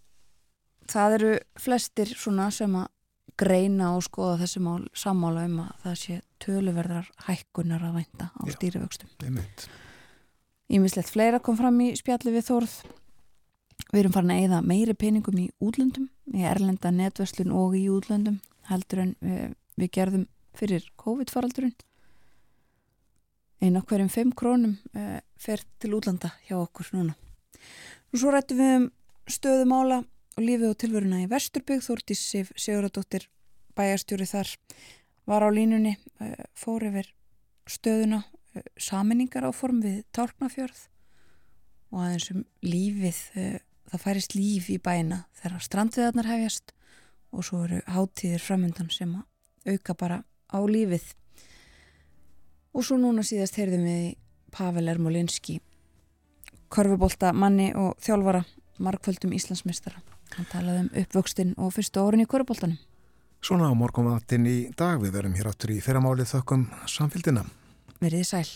það eru flestir svona sem að greina og skoða þessi mál sammála um að það sé töluverðar hækkunar að vænta á stýrivöxtum. Ímislegt fleira kom fram í spjalli við Þórð. Við erum farin að eigða meiri peningum í útlöndum, í erlenda netverslun og í útlöndum heldur en við, við gerðum fyrir COVID-faraldurinn. Einn af hverjum 5 krónum uh, fer til útlanda hjá okkur núna. Og svo rættum við um stöðumála og lífið og tilveruna í Vesturbygg Þórtís Sif Siguradóttir bæjarstjóri þar var á línunni eh, fór yfir stöðuna eh, saminningar áform við Tálknafjörð og aðeins um lífið eh, það færist líf í bæina þegar strandviðarnar hefjast og svo eru hátíðir framöndan sem auka bara á lífið. Og svo núna síðast heyrðum við Pavel Ermolinski korfubólta manni og þjálfara markvöldum Íslandsmistara Hann talaði um uppvöxtinn og fyrstu orðin í korubóltanum. Svona á morgunvattin í dag við verum hér áttur í fyrramáli þökkum samfélgina. Verðið sæl.